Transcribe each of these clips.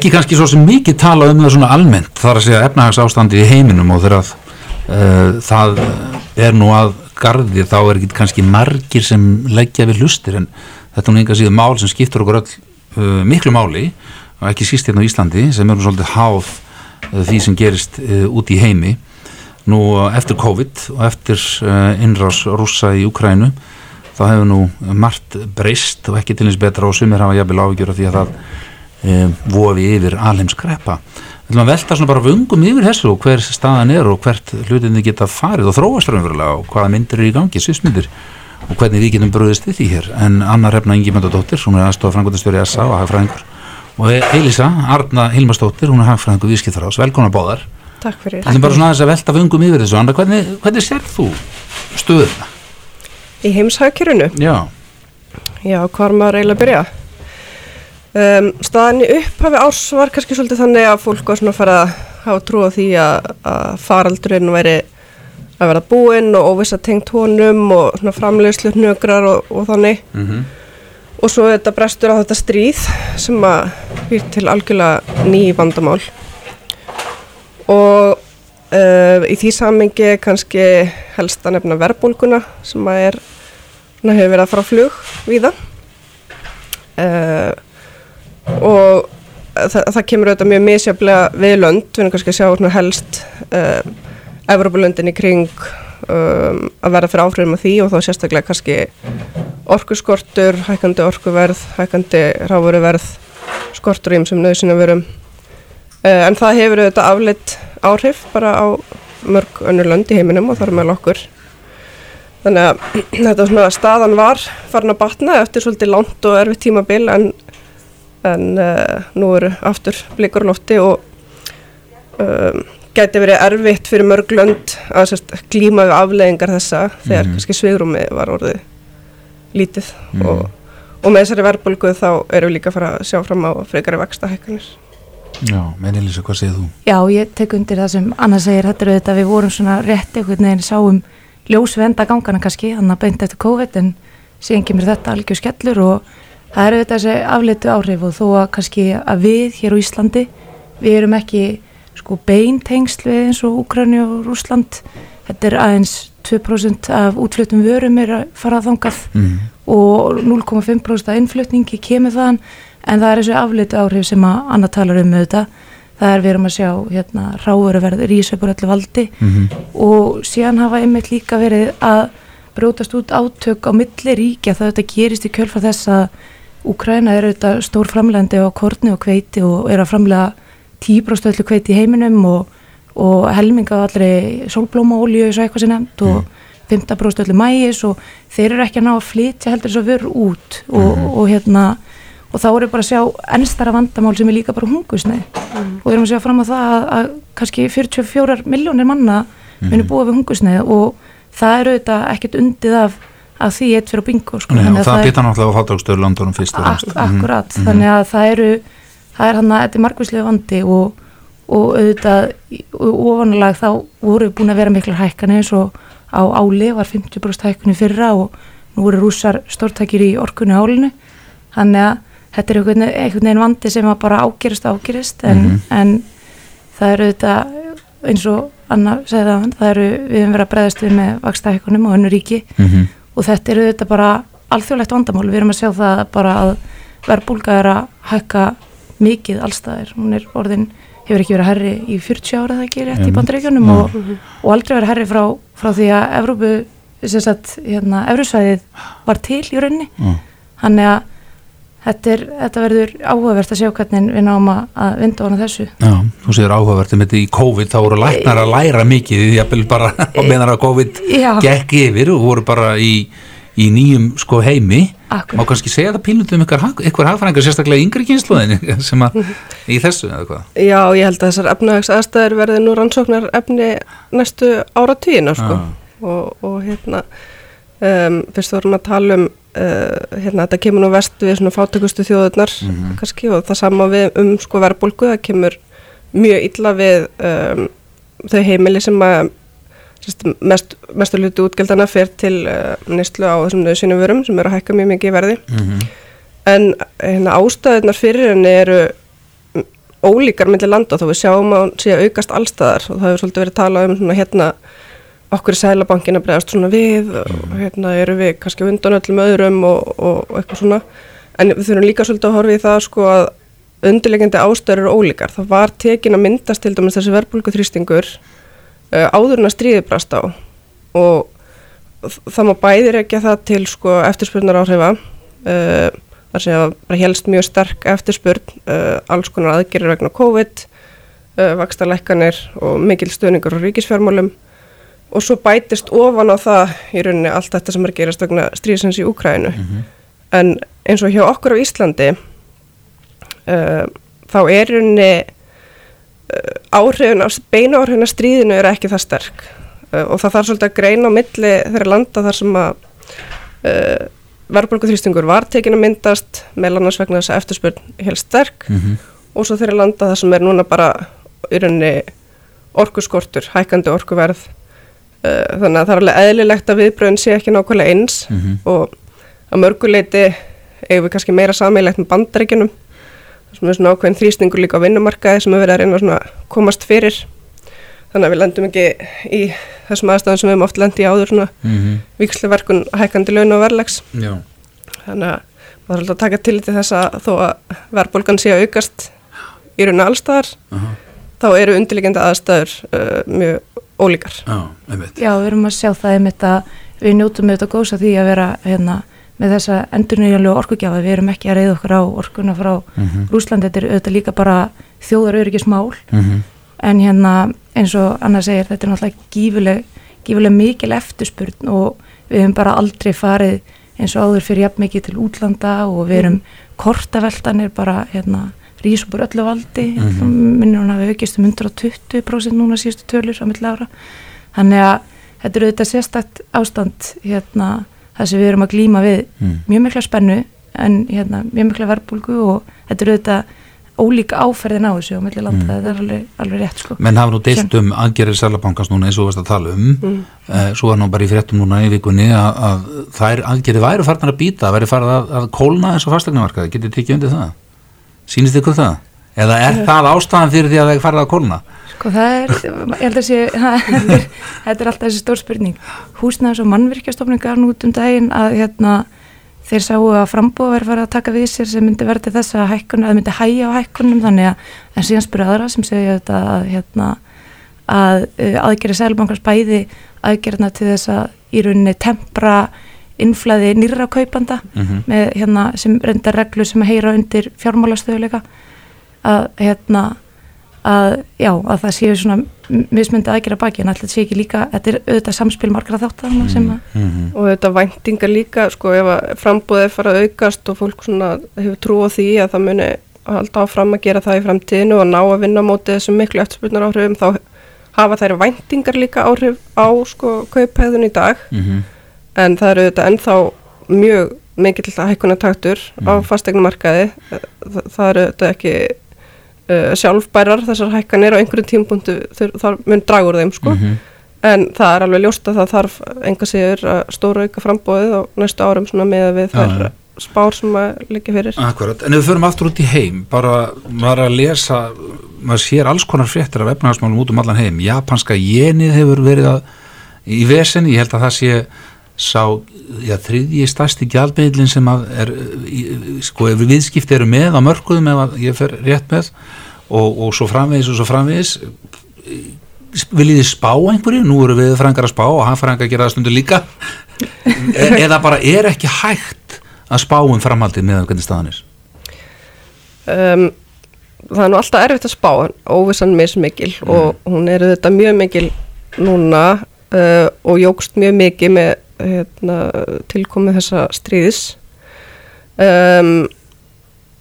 ekki kannski svo sem mikið tala um það svona almennt þar að segja efnahagsástandi í heiminum og þegar uh, það er nú að gardi þá er ekki kannski margir sem leggja við hlustir en þetta er nú einhvað síðan mál sem skiptur okkur öll uh, miklu máli og ekki síst hérna á Íslandi sem er nú svolítið háð uh, því sem gerist út í heimi. Nú eftir COVID og eftir innrás rúsa í Ukrænu þá hefur nú margt breyst og ekki til eins betra og sumir hafa jafnvel ávíkjur af því að það e, vofi yfir alheimskrepa. Ætlum að velta svona bara vungum yfir þessu og hver staðan er og hvert hlutinni geta farið og þróast raunverulega og hvaða myndir eru í gangi, svismyndir og hvernig við getum bröðist við því hér. En Anna Refna Ingimendadóttir, hún er aðstofa frangotastjóri SA og hagfræðingur og Elisa Arna Hilmarsdóttir, hún er hagfræðingur viðskiptráðs. Velkona báðar. Takk fyrir. Er bara svona aðeins að velta vungum yfir þessu. Anna, hvernig, hvernig sér þú stöðuna? Í heimshagkjörunu? Já. Já, hvað maður eiginlega að byrja? Um, staðan í upphafi árs var kannski svolítið þannig að fólk var svona að fara að hafa trú á því að, að faraldurinn væri að vera búinn og óvisa tengt honum og svona framlegslu hnögrar og, og þannig. Mm -hmm. og svo þetta brestur á þetta stríð sem að býr til algjörlega ný vandamál. Og uh, í því samengi kannski helst að nefna verbulguna sem að er svona hefur verið að fara á flug víða. Uh, og það, það kemur auðvitað mjög misjaflega við lönd, við erum kannski að sjá helst uh, Evropalöndin í kring um, að vera fyrir áhrifum af því og þá sérstaklega kannski orkuskortur, hækandi orkuverð, hækandi ráveruverð, skortur í umsum nöðsina verum. Uh, en það hefur auðvitað afleitt áhrif bara á mörg önnur lönd í heiminum og þar með okkur. Þannig að þetta svona staðan var farin að batna eftir svolítið langt og erfitt tímabil en, en uh, nú eru aftur blikur lofti og um, gæti verið erfitt fyrir mörg lönd að sérst, glíma við afleðingar þessa þegar Mhm. kannski svegrumi var orðið lítið Mhm. og, og með þessari verbulgu þá erum við líka að fara að sjá fram á frekari vexta hækkanir. Já, menn Elisa, hvað segir þú? Já, ég tek undir það sem Anna segir, þetta er auðvitað að við vorum svona rétt einhvern veginn sáum ljósvenda gangana kannski, hann að beint eftir COVID en síðan kemur þetta algjör skellur og það er auðvitað þessi afleitu áhrif og þó að kannski að við hér á Íslandi, við erum ekki sko beintengsl við eins og Úkræni og Rúsland, þetta er aðeins 2% af útflutum vörum er að fara þangað Mm. og 0,5% af innflutningi kemur þaðan. En það er þessu afleitu áhrif sem að Anna talar um auðvitað. Það er við erum að sjá hérna ráveruverð rísöpur öllu valdi. Mm og síðan hafa einmitt líka verið að brótast út átök á milli ríkja. Það þetta gerist í kjölfa þess að Úkræna er auðvitað stór framlegandi á korni og kveiti og er að framlega 10% öllu kveiti í heiminum og, og helminga allri sólblómaolíu eins og eitthvað sem nefnt og 15% öllu mægis og þeir eru ekki að ná að flytja heldur þess að vera út og, og hérna og þá erum við bara að sjá ennstara vandamál sem er líka bara hungusneið og við erum að sjá fram á það að, að kannski 44 miljónir manna muni búa við hungusneið og það eru auðvitað ekkert undið af, af því eitt fyrir bingo sko. Nei, og að það er- býta náttúrulega á fátagstöður landunum fyrst og fremst. akkurat, Mhm. þannig að það eru það er hann að þetta er margvíslega vandi og, og auðvitað ofanlag þá voru búin að vera miklar hækkanir eins og á áli var 50% hækkunni fyrra og nú voru rússar stórtækir í orkunni álinu þannig að þetta er einhvern, einhvern veginn vandi sem að bara ágerist ágerist en, Mhm. en það eru auðvitað eins og Anna segði það, það eru við höfum verið að bregðast við með vaksta hækkunum og önnu ríki Mhm. Og þetta eru þetta bara alþjóðlegt vandamál, við erum að sjá það bara að verbulga er að hækka mikið allstaðir, hún er orðin hefur ekki verið herri í 40 ára það ekki rétt í Einmitt. bandaríkjunum Já. og, og aldrei verið herri frá, frá því að Evrópu, sem sagt, hérna Evrusvæðið var til í rauninni Já. þannig að þetta, er, þetta verður áhugavert að sjá hvernig við náum að- að vinda hana þessu Já, þú segir áhugavert um þetta í COVID þá voru læknar að læra mikið því að bara á meðan að COVID Já. gekk yfir og voru bara í, í nýjum sko heimi má Akkurat. kannski segja það pílundum um ykkur, hag- ykkur hagfræðingar sérstaklega í yngri kynsluðin sem að í þessu eða hvað Já, ég held að þessar efnahags aðstæður verði nú rannsóknar efni næstu áratugina sko. Já. og, og hérna um, fyrst vorum að tala um uh, hérna þetta kemur nú vest við svona fátökustu þjóðurnar Mhm. kannski og það sama við um sko verðbólgu það kemur mjög illa við um, þau heimili sem að sérst, mest, mestu hluti útgjaldana fer til uh, neyslu á þessum nöðsynum vörum sem eru að hækka mjög mikið í verði mm -hmm. en hérna, ástæðunar fyrir henni eru ólíkar millir landa þó við sjáum að hún sé að aukast allstæðar og það hefur svolítið verið að tala um svona hérna okkur í sælabankin að bregðast svona við og hérna eru við kannski undan öllum öðrum og, og, eitthvað svona. En við þurfum líka svolítið að horfa í það sko að undirlegjandi ástöður eru ólíkar. Það var tekin að myndast til dæmis þessi verbulgu þrýstingur uh, áður en að stríði brast á. Og það má bæðir ekki að það til sko eftirspurnar áhrifa uh, þar sem að bara helst mjög sterk eftirspurn uh, alls konar aðgerir vegna COVID vakstarleikanir og mikil stöðningur á ríkisfjármálum og svo bætist ofan á það í rauninni allt þetta sem er gerast vegna stríðsins í Úkrænu en eins og hjá okkur á Íslandi uh, þá er rauninni uh, áhrifin, beina áhrifin að stríðinu er ekki það sterk. Uh, og það þarf svolítið að greina á milli þeirra landa þar sem að verðbólguþrýstingur var tekin að myndast meðal annars vegna þess að eftirspurn helt sterk. Mhm. og svo þeirra landa þar sem er núna bara í rauninni orkuskortur, hækandi orkuverð þannig að það er alveg eðlilegt að viðbröðin sé ekki nákvæmlega eins Mhm. og að mörguleiti eigum við kannski meira sammeilegt með bandaríkjunum sem er svona ákveðin þrýstingur líka á vinnumarkaði sem er verið að reyna svona komast fyrir þannig að við lendum ekki í þessum aðstæðum sem við höfum oft lendi í áður svona Mhm. viksleverkun hækandi laun og verðlags Já, þannig að maður er alltaf að taka til til þess að þó að verðbólgan sé að aukast í rauninu allstaðar aha, þá eru undirliggjandi aðstæður uh, mjög ólíkar já, Já, við erum að sjá það einmitt að við njótum auðvitað góðs að því að vera hérna, með þessa endurnýjanlegu orkugjafa, við erum ekki að reyða okkur á orkuna frá Mhm. Rúsland, þetta er auðvitað líka bara þjóðaröryggismál Mhm. en hérna eins og Anna segir, þetta er náttúrulega gífuleg, gífuleg mikil eftirspurn og við hefum bara aldrei farið eins og áður fyrir jafn mikið til útlanda og við erum kortaveltanir bara hérna rísubur öllu valdi, mm Mhm. minnir hún að við aukist um 120% núna síðustu tölur á milli ára þannig að þetta er auðvitað sérstakt ástand hérna það sem við erum að glíma við Mm. mjög mikla spennu en hérna mjög mikla verbulgu og þetta er auðvitað ólíka áferðin á þessu á milli landa, Mm. þetta er alveg, alveg rétt sko. Menn hafa nú deilt um aðgerið Sælabankans núna eins og varst að tala um Mm. Eh, svo var nú bara í fréttum núna í vikunni að, að þær aðgerið væri farnar að býta væri farið að, að kólna eins og fastegnamarkaði getið tekið undir það sýnist ykkur það? Eða er það ástæðan fyrir því að það farið að kólna? Sko það er, ég held að sé, þetta er, er alltaf þessi stór spurning. Húsnæðis og mannvirkjastofning gaf nú út um daginn að hérna, þeir sáu að frambúða verið farið að taka við sér sem myndi verði þess að hækkun, að myndi hæja á hækkunum þannig að, en síðan spyrja aðra sem segja þetta að, hérna, að uh, aðgerið sælbankars bæði aðgerina til þess að í rauninni tempra innflæði nýra kaupanda Mhm. með hérna sem reyndar reglur sem heyra undir fjármálastöðuleika að hérna að já, að það séu svona mismyndi aðgera baki en alltaf sé ekki líka þetta er auðvitað samspil margra þáttan sem að Mhm. og þetta væntingar líka sko ef að frambúðið fara að aukast og fólk svona hefur trú á því að það muni alltaf áfram að gera það í framtíðinu og ná að vinna á móti þessum miklu eftirspurnar áhrifum þá hafa þær væntingar líka áhrif á sko kauphæðun í dag Mhm. En það eru auðvitað ennþá mjög mikill hækkunartaktur á Mm. fastegnumarkaði það, það eru auðvitað ekki uh, sjálfbærar þessar hækkanir á einhverjum tímpunktu þar mun draga úr þeim sko Mhm. en það er alveg ljóst að það þarf enga sigur að stóra auka frambóðið á næstu árum svona með við þær já. spár sem að liggja fyrir Akkurat, en ef við förum aftur út í heim bara, maður að lesa maður sér alls konar fréttir af efnahagsmálum út um allan heim, japanska jenið hefur verið að, í vesenni, ég held að það sé sá, já, þriðji stærsti gjaldmiðlin sem að er sko, ef viðskipti eru með á mörkuðum ef ég fer rétt með og, og svo framvegis og svo framvegis viljið þið spá einhverju, nú eru við frængar að spá og hann frængar að gera það stundu líka. E eða bara er ekki hægt að spá um framhaldið með hvernig staðan er? Um, það er nú alltaf erfitt að spá óvissan mismikil og hún er þetta mjög mikil núna uh, og jógst mjög mikið með hérna, tilkomið þessa stríðis um,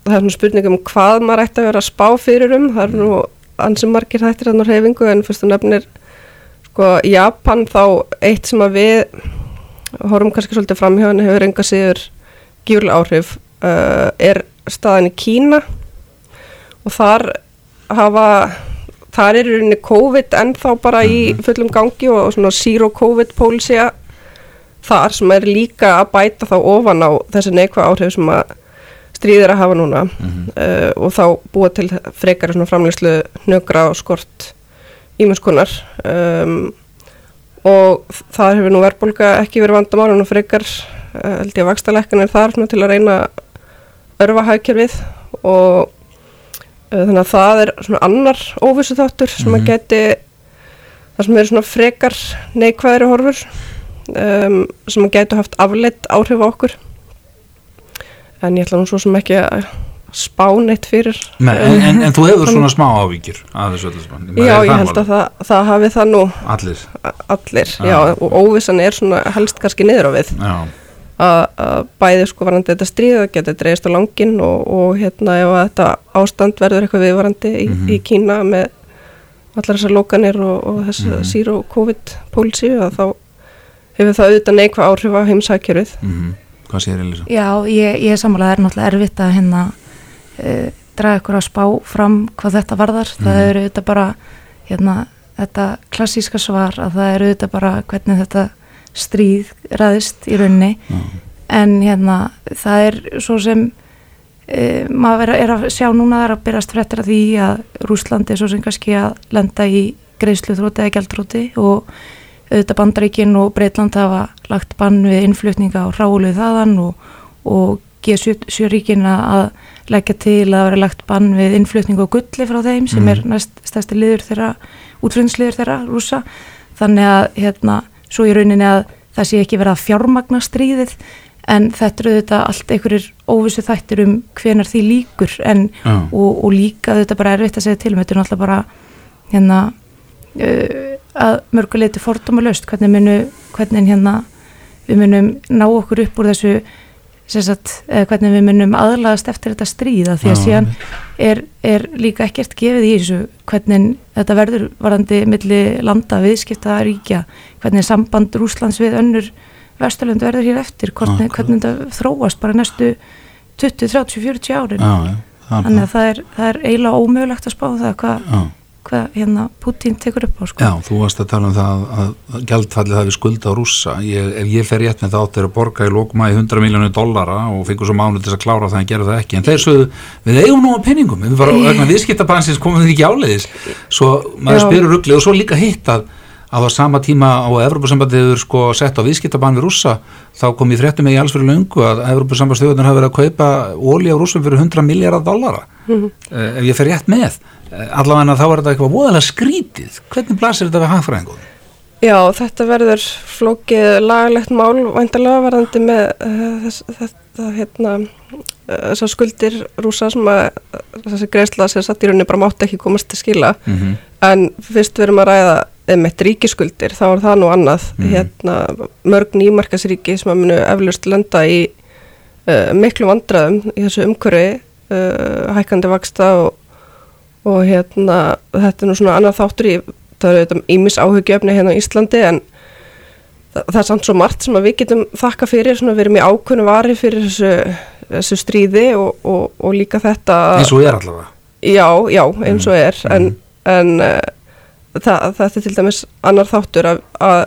það er nú spurning um hvað maður ætti að vera að spá fyrir um. Það er nú ansið margir þættir hann á reyfingu en fyrst þú nefnir sko Japan þá eitt sem að við horfum kannski svolítið fram hjá hann hefur enga sigur gífurlega áhrif uh, er staðan í Kína. Og þar hafa þar er rauninni COVID ennþá bara í fullum gangi og svona zero COVID policy þar sem er líka að bæta þá ofan á þessi neikvæð áhrif sem að stríðir að hafa núna. Uh, og þá búa til frekar svona framleyslu nögra og skort ímjömskunar um, og það hefur nú verðbólka ekki verið vandamál og frekar uh, held ég að vakstalækkan er þar svona, til að reyna að örfa hagkerfið. Og uh, þannig að það er svona annar óvissu þáttur sem að geti það sem eru svona frekar neikvæðri horfur um, sem geti haft afleitt áhrif á okkur. En ég ætla nú svo sem ekki að spá neitt fyrir Nei, en, en, en þú hefur svona smá ávíkjur að þessu öllu saman. Já, ég held að það, það hafi það nú. Allir. Allir, Já. já, og óvissan er svona helst kannski niður á við. Að bæði sko varandi þetta stríð það getur dreist á langin og, og hérna ef þetta ástand verður eitthvað viðvarandi í, Mhm. í Kína með allar þessar lókanir og, og þess Mhm. zero covid pólici að þá hefur það auðvitað neikvað áhrif á heimsækjörfið mhm Hvað sér Elisa? Já, ég, ég er það er náttúrulega erfitt að hérna uh, draga ykkur að spá fram hvað þetta varðar. Það Mhm. eru auðvitað bara hérna, þetta klassíska svar að það eru auðvitað bara hvernig þetta stríð ræðist í rauninni Já. en hérna það er svo sem uh, maður er, að sjá núna það er að byrjast fréttir af því að Rúslandi er svo sem kannski að lenda í greiðslu þróti eða gjaldróti og auðvitað Bandaríkin og Breitland hafa lagt bann við innflutninga á ráluð þaðan og, og G7 ríkin að leggja til að vera lagt bann við innflutninga og gulli frá þeim sem Mhm. er næst stærsti liður þeirra, útflutningsliður þeirra rúsa, þannig að hérna, svo í rauninni að það sé ekki verið að fjármagna stríðið en þetta eru þetta allt einhverjir óvissu þættir um hvenar því líkur en, Já. og, og líka þetta bara erfitt að segja til um, þetta er náttúrulega bara hérna uh, að mörguleiti fordóma löst hvernig munu, hvernig hérna við munum ná okkur upp úr þessu sagt, hvernig við munum aðlagast eftir þetta stríða því að síðan er, er líka ekkert gefið í þessu hvernig þetta verður varandi milli landa viðskipta ríkja hvernig samband Rúslands við önnur Vesturlund verður hér eftir hvernig, hvernig þetta þróast bara næstu 20, 30, 40 árin. Já, þannig að það er, það er eiginlega ómögulegt að spá það hvað Já. hva, hérna Putin tekur upp á sko. Já, þú varst að tala um það að, að gjaldfallið hafi skulda á rússa. Ég, ef ég fer rétt með það átt er að borga í lókma í 100 miljónu dollara og fengur svo mánu til að klára það en gera það ekki. En þeir sögðu, við eigum nú á penningum, við bara vegna viðskiptabansins komum við ekki áleiðis. Svo maður Já. spyrur ruggli og svo líka hitt að að á sama tíma á Evrópusambandið hefur sko sett á viðskiptaban við rússa þá kom í fréttum í alls fyrir löngu að Evrópusambandstjóðunar hafa verið að kaupa óli á rússum fyrir 100 miljardar dollara Mhm. eh, ef ég fer rétt með Eh, allavega þá er þetta eitthvað voðalega skrítið hvernig blasir þetta við hagfræðingum? Já, þetta verður flókið lagalegt mál væntalega varðandi með uh, þess, þetta hérna uh, þessar skuldir rúsa sem að þessi greiðsla sem satt í rauninni bara mátti ekki komast til skila Mm -hmm. en fyrst við erum að ræða einmitt ríkiskuldir, þá er það nú annað Mhm. hérna mörg nýmarkasríki sem að munu eflust lenda í uh, miklu vandræðum í þessu umhverfi uh, hækkandi vaksta og, og hérna þetta er nú svona annað þáttur í það eru þetta ímis áhugjöfni hérna á Íslandi en það, það er samt svo margt sem að við getum þakka fyrir, svona við erum í ákunni vari fyrir þessu, þessu stríði og, og, og líka þetta eins og er allavega Já, já, eins og er en, Mhm. en uh, það, þetta er til dæmis annar þáttur að, að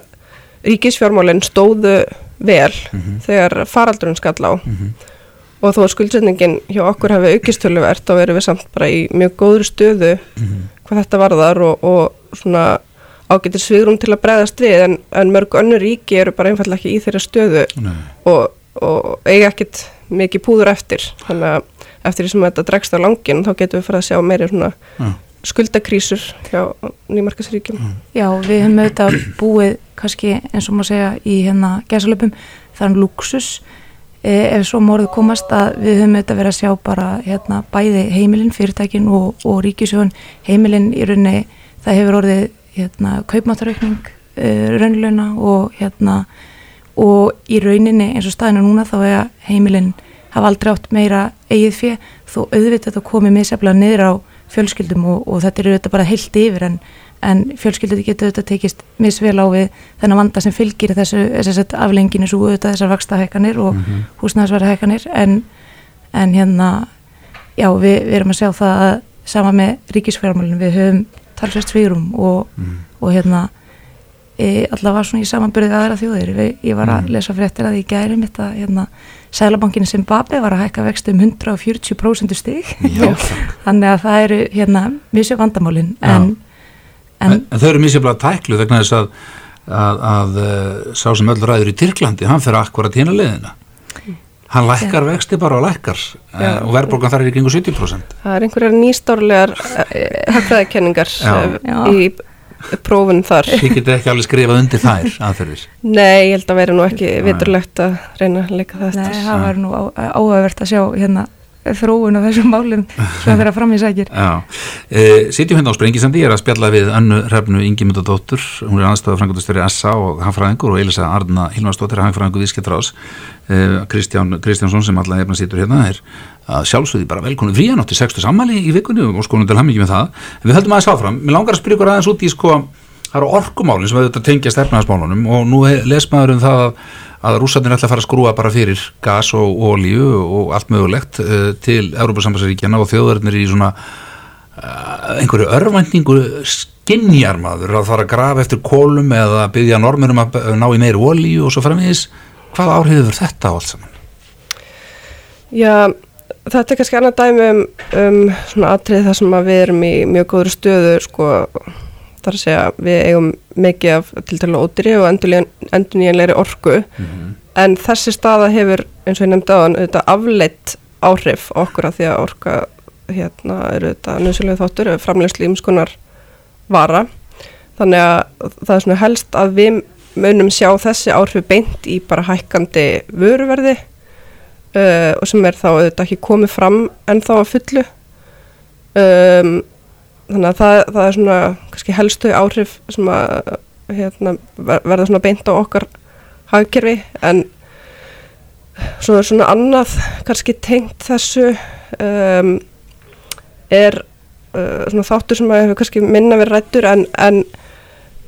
ríkisfjármálinn stóðu vel Mhm. þegar faraldurinn skall á Mhm. og þó að skuldsetningin hjá okkur hafi aukistöluvert þá erum við samt bara í mjög góðri stöðu Mhm. hvað þetta varðar og, og svona ágættir svigrum til að bregðast við en, en mörg önnur ríki eru bara einfallega ekki í þeirra stöðu og, og eiga ekkit mikið púður eftir þannig að eftir því sem þetta dregst á langin þá getum við farið að sjá meiri svona. Skuldakrísur hjá nýmarkasríkjum Já, við höfum auðvitað búið kannski eins og maður segja í hérna gæsalöpum. Þann luxus eh, ef svo morðu komast að við höfum auðvitað verið að sjá bara hérna bæði heimilin, fyrirtækin og, og ríkisjóðun heimilin í rauninni það hefur orðið hérna kaupmáttaraukning uh, raunlöna og hérna og í rauninni eins og staðinu núna þá er að heimilin hafa aldrei átt meira eigið fjö þó auðvitað það komið misjaflega niður á fjölskyldum og, og þetta er auðvitað bara heilt yfir en, en fjölskyldur getur auðvitað tekist misvel á við þennan vanda sem fylgir þessu, þessu aflenginu svo auðvitað þessar vakstahækkanir og mm Mhm. húsnæðisverðahækkanir en, en hérna já við, við erum að sjá það að sama með ríkisfjármálinu við höfum talsvert svírum og, Mhm. og hérna allavega svona í samanbyrðið aðra þjóðir ég var að Mm. lesa fréttir að í gæri mitt að hérna, Sælabankin Zimbabwe var að hækka vextu um 140% stig Já, þannig að það eru hérna misjö vandamálin Já. en, en, en en þau eru misjaflega tæklu vegna þess að, að, að uh, sá sem öll ræður í Tyrklandi, hann fyrir akkurat hína leiðina hann lækkar vexti bara og lækkar Já. uh, og verðbólgan þar er í kringu 70% Það er einhverjar Já. eh, Já. í prófun þar. Þið getið ekki alveg skrifað undir þær aðferðis Nei, ég held að vera nú ekki viturlegt að reyna að leika það Nei, eftir. það var nú áhugavert að sjá hérna þróun á þessum málum sem þeirra fram í sækir. E, sitjum hérna á Sprengisandi, ég er að spjalla við Önnu Hrefnu Ingimundadóttur, hún er aðstæða frangatustjóri SA og hagfræðingur og Elisa Arna Hilmarsdóttir, hagfræðingur viðskiptráðs e, Kristján Kristjánsson sem allavega efna situr hérna er að sjálfsögði bara velkonu fríanótti 60 sammæli í vikunni og skoðum til hamingi með það. En við höldum aðeins áfram, mér langar að spyrja ykkur aðeins út í sko, það eru orkumálin sem auðvitað tengjast efnaðasmálunum og nú les maður um það að rússarnir ætla að fara að skrúa bara fyrir gas og olíu og allt mögulegt uh, til Európa-sambansaríkjana og þjóðarinnir í svona uh, einhverju örvæntingu skinjar maður að fara að grafa eftir kólum eða byggja normir um að b- ná í meiri olíu og svo framvegis hvað áhrif hefur þetta á allt saman? Já, þetta er kannski annað dæmi um, um svona atrið þar sem að við erum í mjög góður stöðu sko, þar að segja við eigum mikið af til dæla ódýri og endurnýjanlegri orku. En þessi staða hefur eins og ég nefndi á hann auðvitað afleitt áhrif okkur að því að orka hérna eru þetta nöðsynlega þáttur framlegslu ímskonar vara. Þannig að það er svona helst að við munum sjá þessi áhrif beint í bara hækkandi vöruverði uh, og sem er þá auðvitað ekki komið fram en þá að fullu. Um, þannig að það, það er svona kannski helstu áhrif sem að hérna, ver- verða svona beint á okkar hagkerfi en svo er svona annað kannski tengt þessu um, er uh, svona þáttur sem að hefur kannski minna verið rættur en, en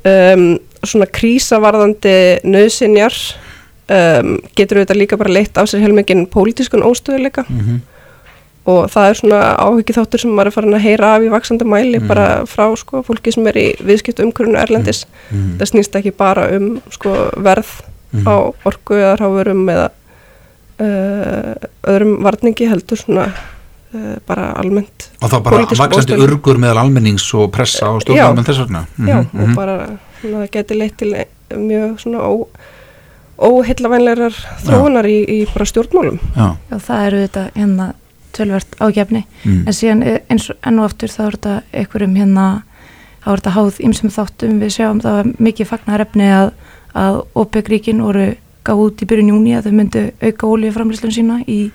um, svona krísavarðandi nöðsinjar um, getur auðvitað líka bara leitt af sér heilmikinn pólitískun óstöðuleika Mm -hmm. Og það er svona áhugið þáttur sem maður er farin að heyra af í vaksandi mæli Mhm. bara frá sko, fólki sem er í viðskipt umhverfunu erlendis Mhm. það snýst ekki bara um sko, verð Mhm. á orku eða ráfurum eða uh, öðrum varningi heldur svona uh, bara almennt og þá bara vaksandi urgur meðal almennings og pressa og stjórnarmenn þess vegna Mhm, já, mhm. og bara svona, það geti leitt til mjög svona ó, óheillavænlegar þróunar í, í bara stjórnmálum já, og það eru þetta hérna tölvert ágefni. Mm. en síðan er- eins og enn og aftur þá er þetta einhverjum hérna þá er þetta háð ýmsum þáttum. Við sjáum það var mikið fagnarefni að, að OPEC-ríkin voru gáð út í byrjun júni að þau myndu auka ólíuframlýslun sína í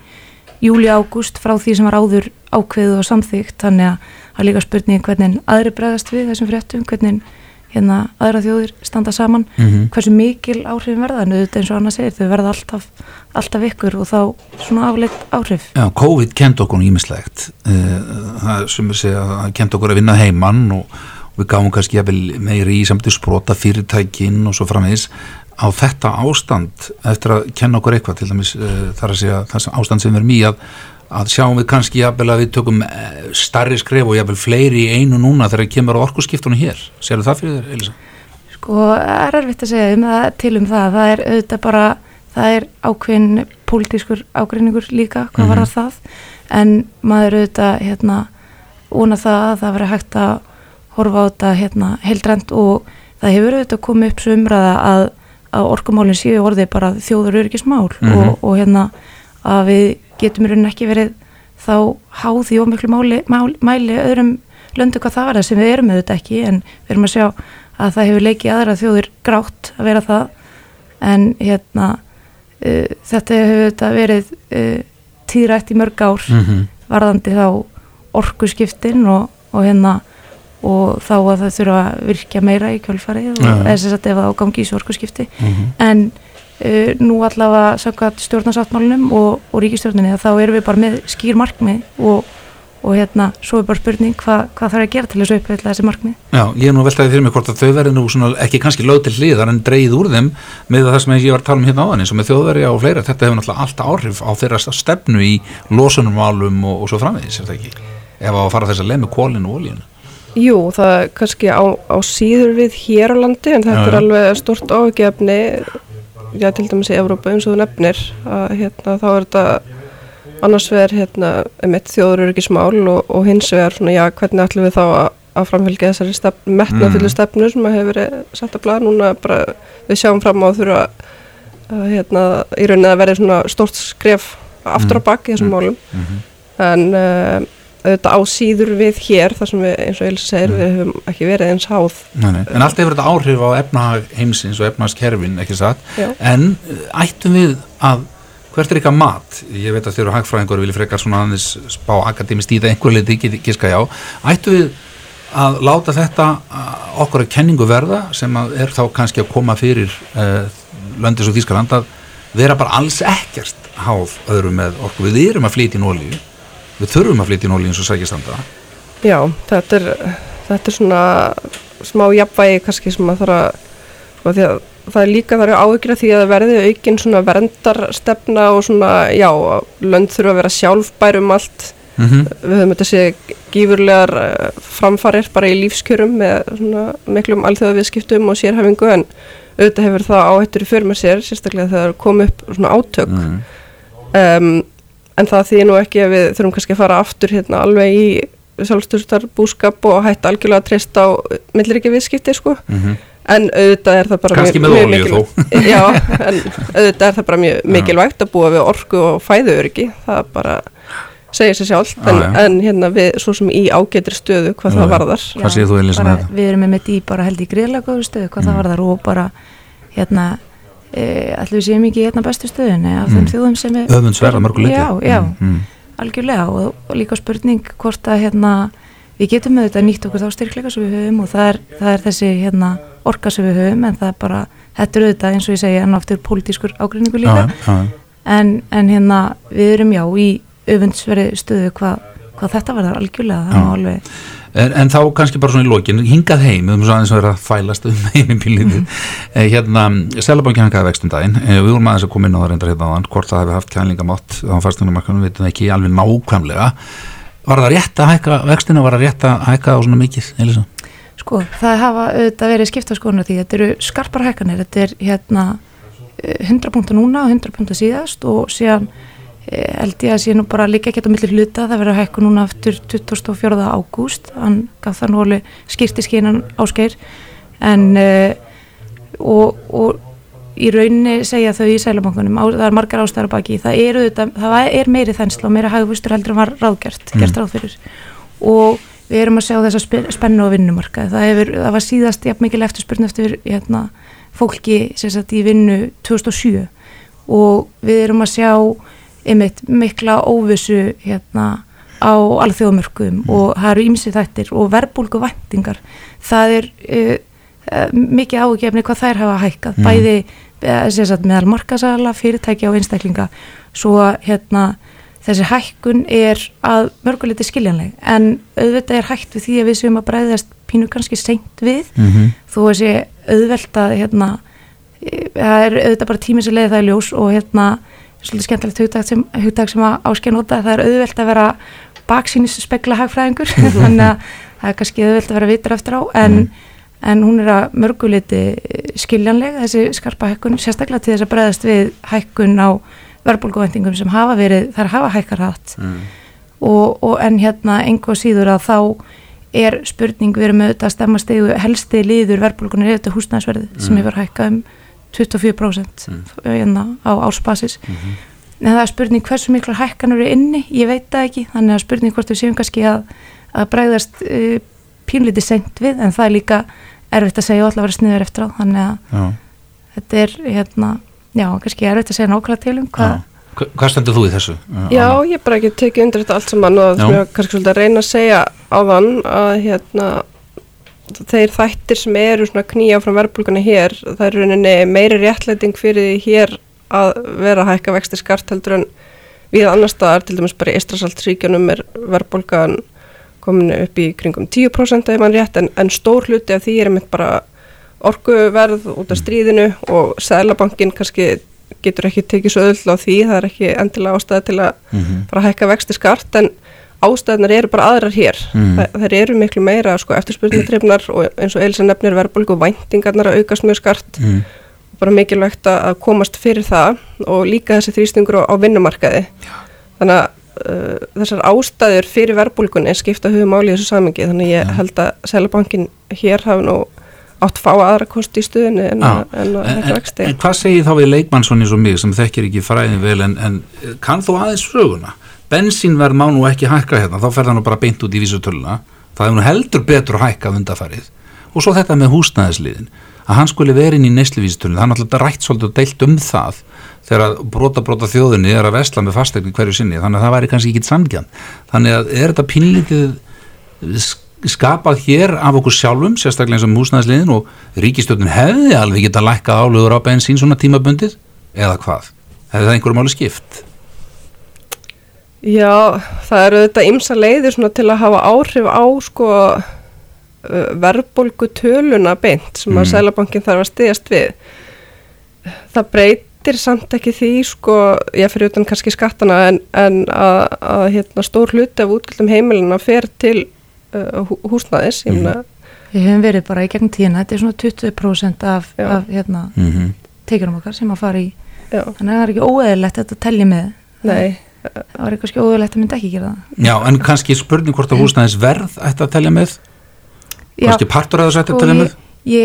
júli-ágúst frá því sem var áður ákveðu og samþygt þannig að það er líka spurning hvernig aðri bregðast við þessum fréttum hvernig hérna aðra þjóðir standa saman Mm hversu mikil áhrifin verða en auðvitað eins og Anna segir þau verða alltaf, alltaf ykkur og þá svona afleitt áhrif. Já, COVID kent okkur ímislegt það sem er segja að kent okkur að vinna heimann og, við gáum kannski jafnvel meiri í samt sprota fyrirtækin og svo framvegis. Á þetta ástand eftir að kenna okkur eitthvað til dæmis uh, þar að segja það ástand sem við erum í að, að sjáum við kannski jafnvel að við tökum eh, starri skref og jafnvel fleiri í einu núna þegar kemur á orkuskiptunum hér Sérðu það fyrir þér, Elisa? Sko, það er erfitt að segja um það, til um það, það er auðvitað bara, það er ákveðin pólitískur ágreiningur líka, hvað Mhm. var það, en maður auðvitað, hérna, óna það að það veri hægt að horfa á þetta, hérna, heildrænt og það hefur auðvitað komið upp svo umræða að, að orkumálinn séu orðið bara þjóður að við getum í rauninni ekki verið þá háð í ómiklu máli, mál, mæli öðrum löndu hvað það var það sem við erum auðvitað ekki en við erum að sjá að það hefur leikið aðra þjóðir grátt að vera það en hérna uh, þetta hefur þetta verið uh, tíðrætt í mörg ár Mm -hmm. varðandi þá orkuskiptin og, og hérna og þá að það þurfa að virkja meira í kjölfarið og Já. eða sagt ef það ágangi í svo orkuskipti Mhm. en uh, nú allavega samkvæmt stjórnarsáttmálunum og, og ríkistjórninni þá erum við bara með skýr markmið og, og hérna svo er bara spurning hva, hvað þarf að gera til þess að uppfylla þessi markmið Já, ég er nú veltaði fyrir mig hvort að þau verði nú svona, ekki kannski lög til hliðar en dreigð úr þeim með það sem ég var að tala um hérna áðan eins og með þjóðverja og fleira, þetta hefur náttúrulega alltaf áhrif á þeirra stefnu í losunumálum og, og svo framvegis, er það ekki? Ef að fara þess að leið með kólinu og olíinu. Jú, það er kannski á, á síður við hér á landi en þetta Já, er já. alveg stort áhugjefni já, til dæmis í Evrópa eins og þú nefnir að hérna, þá er þetta annars vegar hérna, einmitt þjóðuröryggismál og, og hins vegar svona, já, hvernig ætlum við þá að, að framfylgja þessari stefn, metnafyllu Mm. stefnu sem að hefur verið sett að blaða núna bara við sjáum fram á þurfa að, hérna, í rauninni að svona stort skref aftur á bak í þessum Mm. málum Mhm. en uh, auðvitað á síður við hér þar sem við, eins og Elsa segir, við höfum ekki verið eins háð. Nei, nei. En allt hefur þetta áhrif á efnahag heimsins og efnahagskerfin, ekki satt? En eh, ættum við að hvert er ykkar mat, ég veit að þið eru hagfræðingur og vilja frekar svona aðeins spá akademist í það einhver leiti, ekki giska já. Ættum við að láta þetta uh, okkur að kenningu verða sem er þá kannski að koma fyrir uh, löndis og Þískaland að vera bara alls ekkert háð öðrum með okkur, við erum að flytja í nólíu við þurfum að flytja í nólíu eins og sækistanda Já, þetta er, þetta er svona smá jafnvægi kannski sem að þarf að sko, að það er líka þar áhyggjur af því að það verði aukin svona verndarstefna og svona, já, lönd þurfa að vera sjálfbærum allt mm -hmm. við höfum þetta sé gífurlegar eh, framfarir bara í lífskjörum með svona miklum alþjóðaviðskiptum og sérhæfingu en auðvitað hefur það áhættur í för með sér sérstaklega þegar kom upp svona átök mm. um, en það þýðir nú ekki að við þurfum kannski að fara aftur hérna alveg í sjálfstöðstar búskap og hætta algjörlega að treysta á milliríkja viðskipti sko Mm en auðvitað er það bara Kannski með mjög olíu þó. mikilvægt já, en auðvitað er það bara mjög mikilvægt að búa við orku og fæðuöryggi það bara segir sér sjálft en, Já, já. en hérna við svo sem í ágætri stöðu hvað Já, það já. varðar Hvað segir þú, Elísa, bara, með? Við erum með í bara held í greiðlega góðu stöðu hvað Mm. það var þar og bara hérna allir við séum ekki hérna bestu stöðunni af þeim Mm. þjóðum sem við öfundsverða mörgu leiti Já, já, mm. algjörlega og, og líka spurning hvort að hérna við getum auðvitað nýtt okkur þá styrkleika sem við höfum og það er, það er þessi hérna orka sem við höfum en það er bara, þetta er auðvitað eins og ég enn og aftur pólitískur ágreiningu Já, líka já, já. en, en hérna við erum já í öfundsveri stöðu hvað hva þetta verður algjörlega það má alveg En, en þá kannski bara svona í lokin hingað heim, við höfum svo aðeins að vera að fælast um heiminn pílítið eh, hérna, Selabankin hangaði vextum daginn. Eh, við vorum aðeins að koma inn á það reyndar hérna áðan hvort það hefði haft kælingamátt á fasteignamarkaðnum, við veitum ekki alveg nákvæmlega. Var það rétt að hækka vextina, var það rétt að hækka á svona mikið, Elisa? Sko, það hafa auðvitað verið skipta skoðunar því. Þetta eru skarpar hækkanir, þetta er hérna eh, 100 púnta núna og 100 púnta síðast og síðan eh, held ég að sé nú bara líka ekki á milli hluta, það verður hækku núna aftur 24. ágúst, hann gaf það nú alveg skýrti skínan áskeir en uh, og, og í rauninni segja þau í sælubankunum, á, það er margar ástæðar að baki, það er, auðvitað, það er meiri þensla og meira hagvustur heldur en var ráðgert, Mm. gert ráð fyrir. Og við erum að sjá þessa spe- spennu á vinnumarkaði, það, hefur, það var síðast jafn mikil eftirspurn eftir hérna, fólki sem sagt í vinnu 2007 og við erum að sjá einmitt mikla óvissu hérna á alþjóðamörkum og það eru ímsi þættir og verbulgu væntingar það er uh, mikið ágefni hvað þær hafa hækkað Mm. bæði uh, meðal markasala, fyrirtækja og einstaklinga svo hérna þessi hækkun er að mörguleiti skiljanleg en auðvitað er hægt við því að við séum að bræðast pínu kannski seint við Mm -hmm. þó að sé auðvelt að hérna, e, það er auðvitað bara tími sem leiði það í ljós og hérna svolítið skemmtilegt hugtak sem, hugtak sem að áskja nota það er auðvelt að vera baksýnis spekla hagfræðingur þannig að það er kannski auðvelt að vera vitur eftir á en, Mhm. en hún er að mörguleiti skiljanleg þessi skarpa hækkun sérstaklega til þess að bregðast við hækkun á verbulguvendingum sem hafa verið, þær hafa hækkar hatt Mm. og, og en hérna einhver síður að þá er spurning við erum auðvitað að stemma stegu helsti liður verbulgunar er þetta húsnæðsverði sem Mm. hefur hækkað um 24% Mm. hérna á ársbasis Mhm. en það er spurning hversu miklar hækkanur eru inni, ég veit það ekki þannig að spurning hvort við séum kannski að, að bregðast uh, pínlítið seint við en það er líka erfitt að segja og alltaf vera sniður eftir á þannig að Já, þetta er hérna, já, kannski erfitt að segja nákvæmlega til um hvað Hvað stendur þú í þessu? uh, Já, Anna? ég bara ekki tekið undir þetta allt saman og það sem ég kannski svolítið að reyna að segja á þann að hérna þeir þættir sem eru svona knýja frá verbulguna hér, það er rauninni meiri réttlæting fyrir því hér að vera að hækka vexti skart heldur en við annar staðar, til dæmis bara í Ístrasaldsríkjunum er verbulgan komin upp í kringum 10% ef mann rétt, en, en stór hluti af því er einmitt bara orkuverð út af stríðinu og Sælabankin kannski getur ekki tekið svo öll á því, það er ekki endilega ástæða til að Mhm. bara hækka vexti skart en ástæðunar eru bara aðrar hér. Mm. Þa, þær eru miklu meira sko, eftirspurningdreifnar og eins og Elisa nefnir verðbólgu væntingarnar að aukast mjög skart. Mm. bara mikilvægt að komast fyrir það og líka þessi þrýstingur á, á vinnumarkaði. Já. þannig að uh, þessar ástæður fyrir verðbólgunni skipta hugum áli í þessu samengi þannig ég held að Sælabankin hér hafi nú átt fá aðra kosti í stuðinu en, en, en, en hvað segir þá við leikmannsson eins og mig sem þekkir ekki fræðin vel en kann þú aðeins söguna bensínverð má nú ekki hækka hérna, þá fer það nú bara beint út í vísutöluna, það er nú heldur betur að hækka undarfarið og svo þetta með húsnæðisliðin, að hann skuli verið í neysluvísutöluna, það er náttúrulega rætt svolítið og deilt um það þegar brota brota þjóðinni er að vesla með fastegni hverju sinni, þannig að það væri kannski ekki samgjan, þannig að er þetta pinlítið skapað hér af okkur sjálfum, sérstaklega eins og húsnæðisliðin og ríkistjóðin hefði alveg geta lækkað álugur á bensín svona tímabundið eða hvað, hefði það einhverjum áli skipt? Já, það eru þetta ymsa leiðir til að hafa áhrif á sko, verðbólgu töluna beint sem mm. að Sælabankin þarf að stiðast við. Það breytir samt ekki því, sko, ég fyrir utan kannski skattana, en, en að, að hérna, stór hluti af útgjöldum heimilina fer til uh, húsnaðis. Mm. Við hefum verið bara í gegn tíuna, þetta er svona 20% af, af hérna, mm -hmm. teikurum okkar sem að fara í. Já. Þannig að það er ekki óeðilegt að þetta telli með. Nei það var eitthvað skjóðulegt að mynda ekki gera það Já, en kannski spurning hvort að húsnæðis verð ætti að telja með kannski partur að það ætti að telja með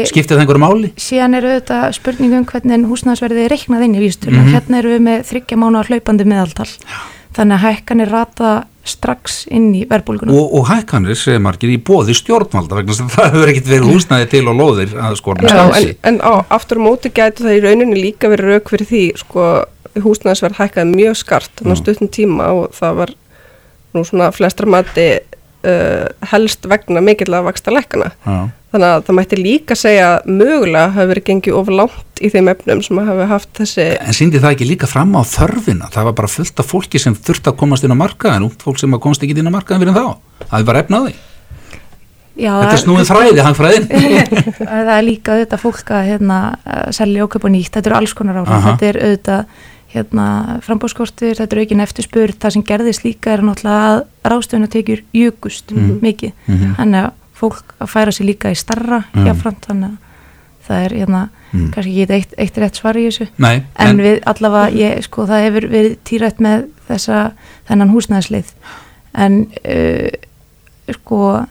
skiptir það einhverju máli? Síðan eru þetta spurningum hvernig húsnæðisverðið er reiknað inn í vísturna, mm -hmm. hérna eru við með þryggja mánu að hlaupandi meðaltal Já. þannig að hækkanir rata strax inn í verðbólgunum. Og, og hækkanir segir margir í bóði stjórnvalda vegna sem það hefur ekkert verið húsnæði til og loðir að skorna stafsi. En, en á, aftur á móti gætu það í rauninni líka verið rauk fyrir því sko húsnæðisverð hækkaði mjög skart á stutnum tíma og það var nú svona flestra mati uh, helst vegna mikill að vaksta lekkana. Þannig að það mætti líka segja mögulega hafi verið gengið ofur langt í þeim efnum sem hafi haft þessi... En síndi það ekki líka fram á þörfina? Það var bara fullt af fólki sem þurfti að komast inn á markaðin og fólk sem komst ekki inn á markaðin fyrir þá. Það er bara efnaði. Já, þetta er snúið fræði, hann fræðin það er líka auðvitað fólk að hérna, selja okkur búin nýtt, þetta eru alls konar áhrif þetta er auðvitað hérna, frambóðskortir, þetta er aukin eftirspurð það sem gerðist líka er náttúrulega að ráðstöðunatekjur jökust mm -hmm. mikið, mm -hmm. þannig að fólk að færa sér líka í starra mm -hmm. jáframt, þannig að það er hérna, mhm. kannski ekki eitt, eitt rétt svar í þessu Nei, en, en við allavega, ég, sko, það hefur verið týrætt með þessa, þennan húsnæðslið en uh, sko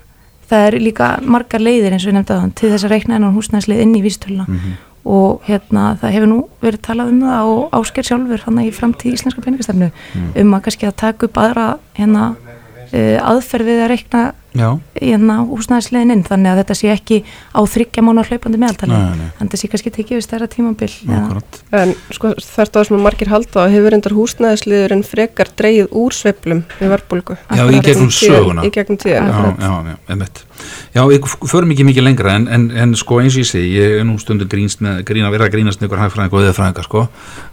það er líka margar leiðir eins og að þann til þess að reikna enn húsnæðslið inn í vístöluna mm -hmm og hérna það hefur nú verið talað um það og ásker sjálfur hann í framtíð íslenska peningastefnu mm. um að kannski að taka upp aðra hérna uh, aðferð við að reikna hérna húsnæðislegin inn þannig að þetta sé ekki á þryggja mánu hlaupandi meðaltali. Þannig að þetta sé kannski tekið við stærra tímabill En sko þert á það sem margir halda hefur endar húsnæðisliður en frekar dreyið úr sveplum við verbulgu Já, í gegnum söguna. Í gegnum tíðan Já, við förum ekki mikið lengra en, en, en sko eins og ég segi, ég er nú stundu grínst með, grína, verða að grínast með ykkur hægfræðing og eðafræðinga sko,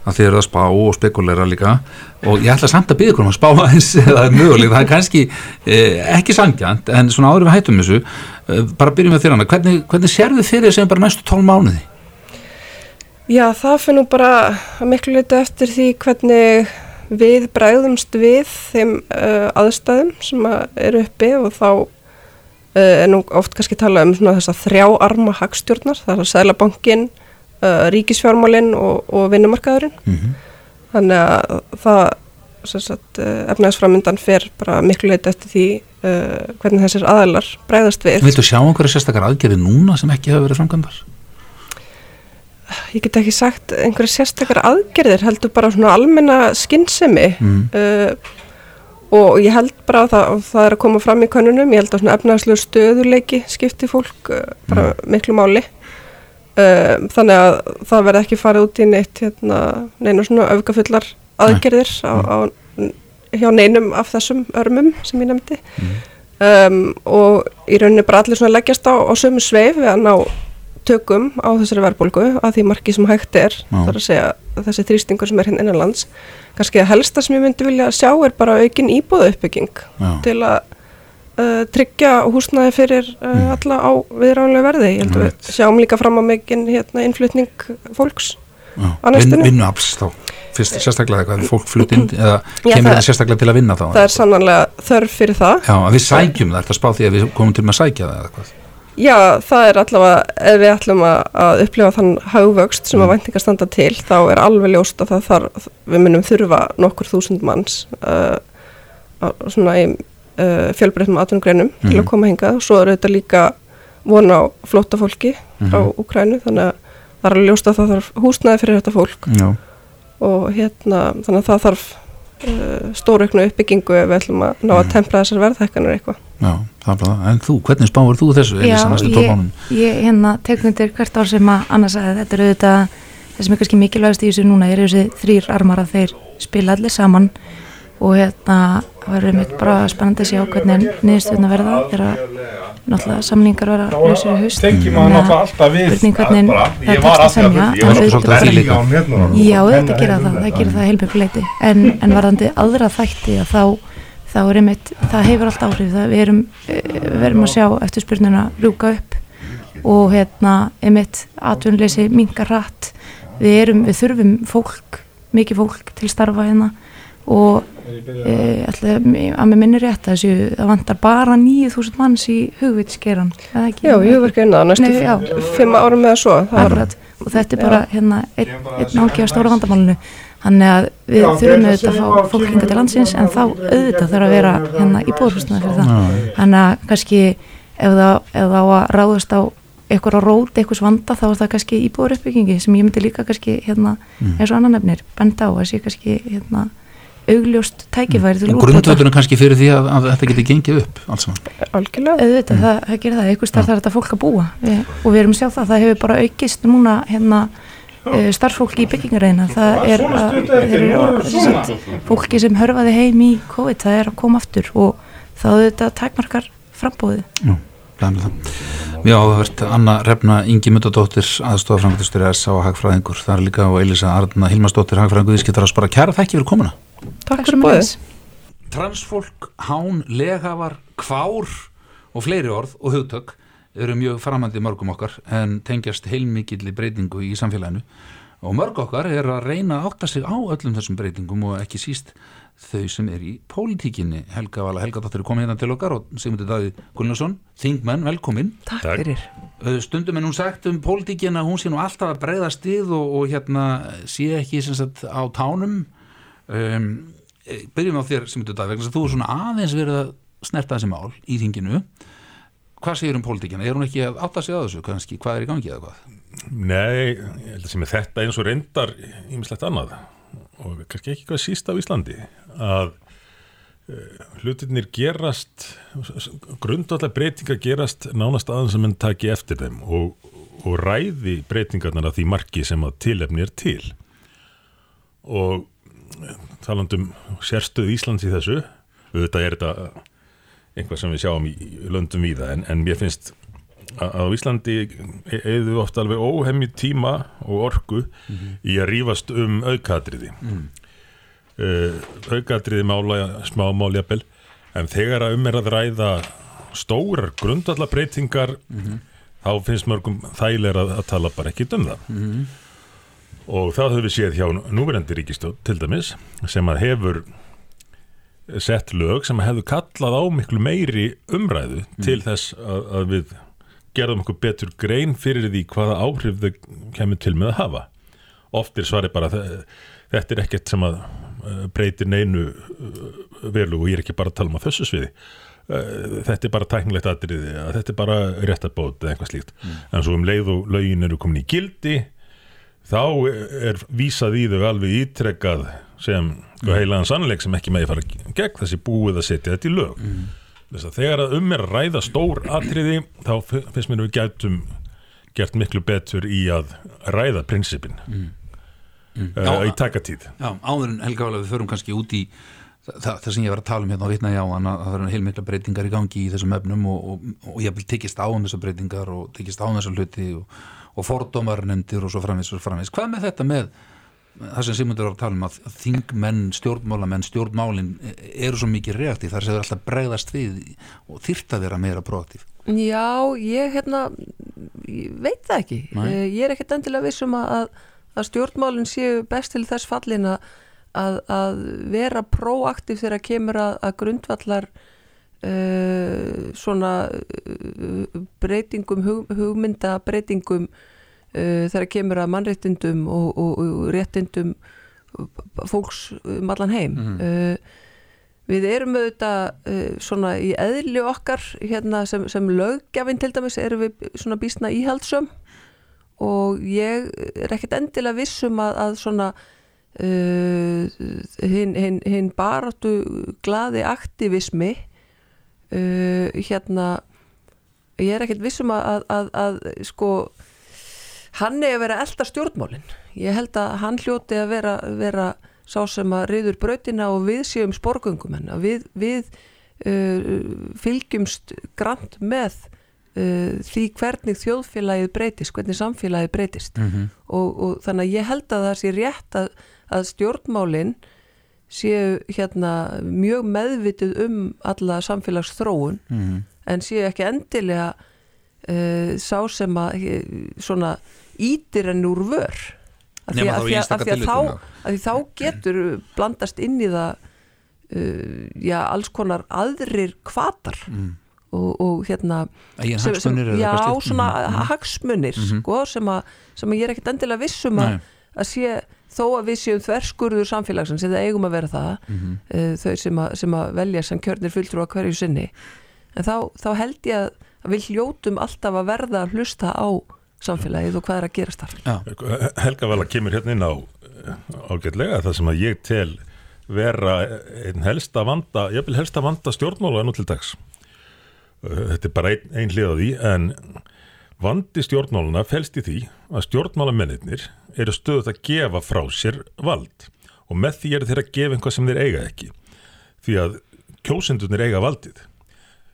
að þið eru að spá og spekulera líka. Og ég ætla samt að byggja ykkur um að spá aðeins það er möguleg, það er kannski eh, ekki sangjant en svona áður við hættum þessu, eh, bara byrjum við þér hana, hvernig, hvernig sér þið fyrir sem bara næstu tólum mánuði? Já, það fyrir nú bara miklu litu eftir því hvernig við bræðumst við þeim uh, aðstæðum sem að eru uppi og þá Uh, en oft kannski tala um þess að þrjá arma hagstjórnar, það er að Sælabankin, uh, eh, Ríkisfjármálinn og, og vinnumarkaðurinn. Mm -hmm. Þannig að það uh, efnaðisframindan fer bara miklu leiti eftir því hvernig þessir aðalar breyðast við. Viltu sjá einhverju sérstakar aðgerði núna sem ekki hafa verið framkvæmdar? Ég get ekki sagt einhverju sérstakar aðgerðir, heldur bara svona almenna skinnsemi. Mm og ég held bara að það, það er að koma fram í konunum, ég held að svona efnagslu stöðuleiki skipti fólk uh, bara mm. miklu máli. Um, þannig að það verði ekki farið út í neitt hérna, neina svona öfgafullar aðgerðir á, á, hjá neinum af þessum örmum sem ég nefndi. Mm. um, og í rauninni bara allir svona leggjast á, á sömu sveif við að ná tökum á þessari verðbólgu að því marki sem hægt er, þar að segja þessi þrýstingur sem er hérna innanlands kannski að helsta sem ég myndi vilja sjá er bara aukin íbúða uppbygging Já. til að uh, tryggja húsnaði fyrir uh, mm. alla á viðránlega verði. Ég held að við sjáum líka fram á megin hérna, innflutning fólks næstunum Vinnuafls þá. Fyrst sérstaklega eitthvað, fólk flutt inn eða kemur það- sérstaklega til að vinna þá það er sannanlega þörf fyrir það. Já, að við sækjum það, þetta spá því að við komum til að sækja það Já, það er allavega, ef við ætlum að, að upplifa þann hagvöxt sem að væntingar standa til, þá er alveg ljóst að það þarf, við munum þurfa nokkur þúsund manns uh, svona í uh, fjölbreyttum atvinnugreinum til Mhm. að koma hingað og svo er þetta líka von á flótta fólki frá Mhm. Ukrænu, þannig að það er alveg ljóst að það þarf húsnæði fyrir þetta fólk Já, og hérna, þannig að það þarf uh, stórauknu uppbyggingu ef við ætlum að ná að tempra þessar verðhækkanir eitthvað. já, er En þú, hvernig spáir þú þessu, næstu ég, ég hérna tek undir hvert ár sem að annars að þetta er auðvitað það sem er kannski mikilvægast í þessu núna er þessi þrýr armar að þeir spila allir saman. Og hérna verður mitt bara spennandi að sjá hvernig niðurstöðuna verða þegar náttúrulega samningar verða lausir í haust. Tengjum Þannig að alltaf við spurning hvernig bara, það ég tekst var að semja, netnum Já, þetta gera það, það gera það heilmiklu leiti en, en varðandi aðra þætti að þá, þá er einmitt, það hefur allt áhrif það við erum, eh, við erum að sjá eftir spurninguna rúka upp og hérna einmitt atvinnleysi mingar rætt við erum, við þurfum fólk mikið fólk til starfa hérna og e, ætla, að með minni rétt að þessu það vantar bara 9000 manns í hugvitskeran? Já, það næstu Nei, já. fimm árum eða svo. Það var, Akkurat, og þetta er bara hérna einn ein ángi á stóra vandamálinu þannig að við þurfum auðvitað að fá fólk hinga til landsins en þá auðvitað þarf að vera hérna í búðhúsnaði fyrir það. Þannig að kannski ef það, á að ráðast á eitthvað á rót, eitthvað vanda þá er það kannski íbúður uppbyggingi sem ég myndi líka kannski hérna eins og annan nefnir benda á að sé kannski hérna augljóst tækifæri til En grundvöldunum kannski fyrir því að, að þetta geti gengið upp alls saman? Algjörlega. auðvitað, það, það gerir það, einhvers þar þarf þetta fólk að búa. Við, og við erum að sjá það, það hefur bara aukist núna hérna starffólki í byggingareina, það er að þeir eru fólki sem hörfaði heim í COVID, það er að koma aftur og það auðvitað takmarkar frambóði. Já, það er með það Já, það verðt Anna Refna Ingi Mundadóttir aðstofa framkvæmstur S.A. Hagfræðingur það er líka á Elisa Arna Hilmarsdóttir Hagfræðingur viðskiptar að spara kæra þekki fyrir komuna Takk fyrir bóðið. Transfólk, hán, leghafar, kvár og fleiri orð og hugtök eru mjög framandi mörgum okkar en tengjast heilmikill breytingu í samfélaginu. Og mörg okkar er að reyna að átta sig á öllum þessum breytingum og ekki síst þau sem er í pólitíkinni. Helga Vala Helgadóttir er komið hérna til okkar og Sigmundur Davíð Gunnarsson, þingmenn, velkomin. Takk, fyrir. Stundum en hún sagt um pólitíkina hún sé nú alltaf að breyðast við og, og hérna sé ekki sem sagt á tánum. Um, byrjum á þér þess að þú er svona aðeins verið að snerta þessi mál í þinginu hvað segir um pólitíkina, er hún ekki að átta sig á þessu kannski, hvað er í gangi eða hvað? Nei, ég held að sem er þetta eins og reyndar ímislegt annað. Og kannski ekki hvað síst á Íslandi að uh, hlutirnir gerast grundvallar breytingar gerast nánast aðeins sem enn taki eftir þeim og, og ræði breytingarnar að því marki sem að tilefni er til. Og eh, talandum sérstöð Íslands í þessu auðvitað er þetta einhvað sem við sjáum í löndum víða en, en mér finnst að á Íslandi eða ofta alveg óhemmi tíma og orku í að rífast um aukatriði mm. aukatriði mála smá máljapel en þegar að um er að ræða stórar grundvallabreitingar þá finnst mörgum þægilega að, að tala bara ekki um það. Og það höfum við séð hjá núverandi ríkistjóð til dæmis sem að hefur sett lög sem hefðu kallað á miklu meiri umræðu til þess að, að við gerðum okkur betur grein fyrir því hvaða áhrif þau kemur til með að hafa. Oft er svari bara þe- þetta er ekkert sem að uh, breytir neinu uh, veru og ég er ekki bara að tala um að þessu sviði. Uh, þetta er bara tæknilegt atriði, að þetta er bara réttabót eða eitthvað slíkt. En svo um leið og lögin eru komin í gildi þá er vísað í þau alveg ítrekkað sem mm. heilagan sannleik sem ekki megi fara gegn þessi búið að setja þetta í lög. Þess að þegar að um er að ræða stór atriði þá fi- finnst mér við gætum gert miklu betur í að ræða prinsipin mm. Já, í takatíð. Já, áður en Helga Vala við förum kannski út í það, það sem ég var að tala um hérna á hann að það verður heilmikla breytingar í gangi í þessum efnum og, og, og ég vil tekist á um þessar breytingar og tekist á um þessar hluti og, og fordómar nefndir og svo framvís og framvís. Hvað með þetta með það sem Sigmundur var að tala um að þingmenn, stjórnmálamenn, stjórnmálin eru svo mikið reaktív þar sem þeir alltaf bregðast við og þyrta þeirra meira proaktív. Já, ég hérna ég veit það ekki Nei. Eh, ég er ekkert endilega viss um að, að stjórnmálinn séu best til þess fallin að, að, að vera proaktiv þegar kemur að, að grundvallar uh, svona uh, breytingum, hug, hugmynda breytingum uh, þegar kemur að mannréttindum og, og, og réttindum fólks um allan heim mm. við erum auðvitað uh, svona í eðli okkar hérna, sem, sem löggafinn til dæmis erum við svona bísna íhaldsum og ég er ekkert endilega vissum að, að svona uh, hinn hin, hin baráttu glaði aktivismi uh, hérna ég er ekkert vissum að, að, að sko hann er að vera elda stjórnmálin ég held að hann hljóti að vera, vera sá sem að riður brautina og við séum sporgöngum henn við, við uh, fylgjumst grant með uh, því hvernig þjóðfélagið breytist, hvernig samfélagið breytist mm -hmm. og, og þannig að ég held að það sé rétt að, að stjórnmálin séu hérna mjög meðvitið um alla samfélagsþróun Mm -hmm. en séu ekki endilega uh, sá sem að eh, svona ítir enn úr vör af því, að, að, að því þá getur blandast inn í það uh, já, alls konar aðrir kvatar Mm. og, og hérna sem- sem- eða já, svona Mhm, mhm. hagsmunir Mhm. sko, sem, að, sem að ég er ekkert endilega vissum að, að sé þó að við séum þverskurður samfélagsins eða eigum að vera það Mhm. uh, þau sem að, sem að velja sem kjörnir fulltrú að hverju sinni en þá, þá held ég að, að við hljótum alltaf að verða að hlusta á samfélagið og hvað er að gerast þar? Já, Helga Vala kemur hérna inn á ágætlega það sem að ég tel vera einn helsta vanda, ég vil helsta vanda stjórnmála nú til dags. Uh, þetta er bara einn ein hlið á því en vandi stjórnmáluna felst í því að stjórnmálamennir eru stöðut að gefa frá sér vald og með því eru þeir að gefa einhvað sem þeir eiga ekki. Því að kjósendunir eiga valdið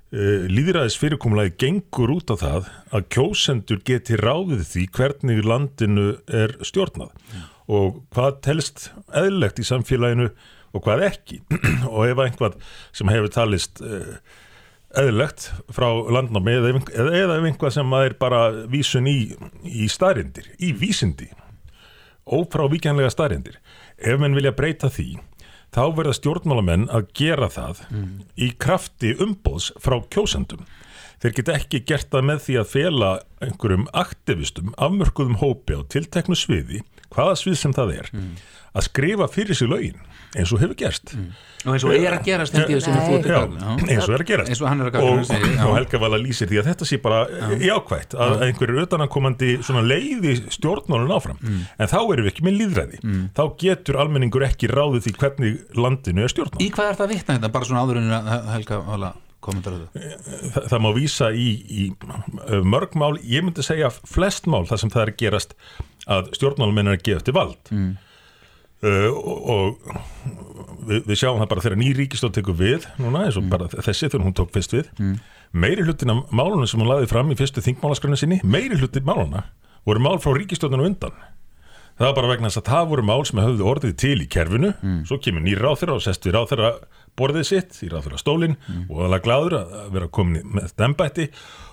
líðræðis fyrirkomulagi gengur út á það að kjósendur geti ráðið því hvernig landinu er stjórnað og hvað telst eðlilegt í samfélaginu og hvað ekki. Og ef einhvað sem hefur talist uh, eðlilegt frá landnámi eða, eða, ef einhvað sem er bara vísun í, í starindir, í vísindi ófrávíkjanlega starindir ef menn vilja breyta því þá verða stjórnmálamenn að gera það í krafti umbóðs frá kjósendum. Þeir geta ekki gert það með því að fela einhverjum aktivistum afmörkuðum hópi á tilteknu sviði hvaða svið sem það er að skrifa fyrir sig lögin eins og hefur gerst. Og eins og er að gerast Já, tala um. eins og er að gerast. Eins og hann er að og, segir, já. og Helga Vala lýsir því að þetta sé bara jákvætt að einhverjur utanakomandi svona leiði stjórnmálun áfram. Mm. en þá erum við ekki með líðræði þá getur almenningur ekki ráðið því hvernig landinu er stjórnmál Í hvað er það að vitna þetta? Bara svona áður en að Helga vala þetta Þa, það má vísa í, í uh, mörg mál, ég myndi segja flest mál þar sem það er gerast að stjórnmálmenn að gefa eftir vald. Mm. Uh, og, og við, við sjáum það bara þegar ný ríkistóð tekur við núna eins og Mm. bara þessi þegar hún tók fyrst við. Meiri hlutin af málunum sem hún laði fram í fyrstu þingmálaskranu sinni, meiri hlutin máluna voru mál frá ríkistóðinu undan. Það var bara vegna þess að það voru mál sem höfðu orðið til í kerfinu. Svo kemur nýr ráþyra og sest við ráþyra borðið sitt í ráþyra stólinn og alveg gláður að vera komin með þetta embætti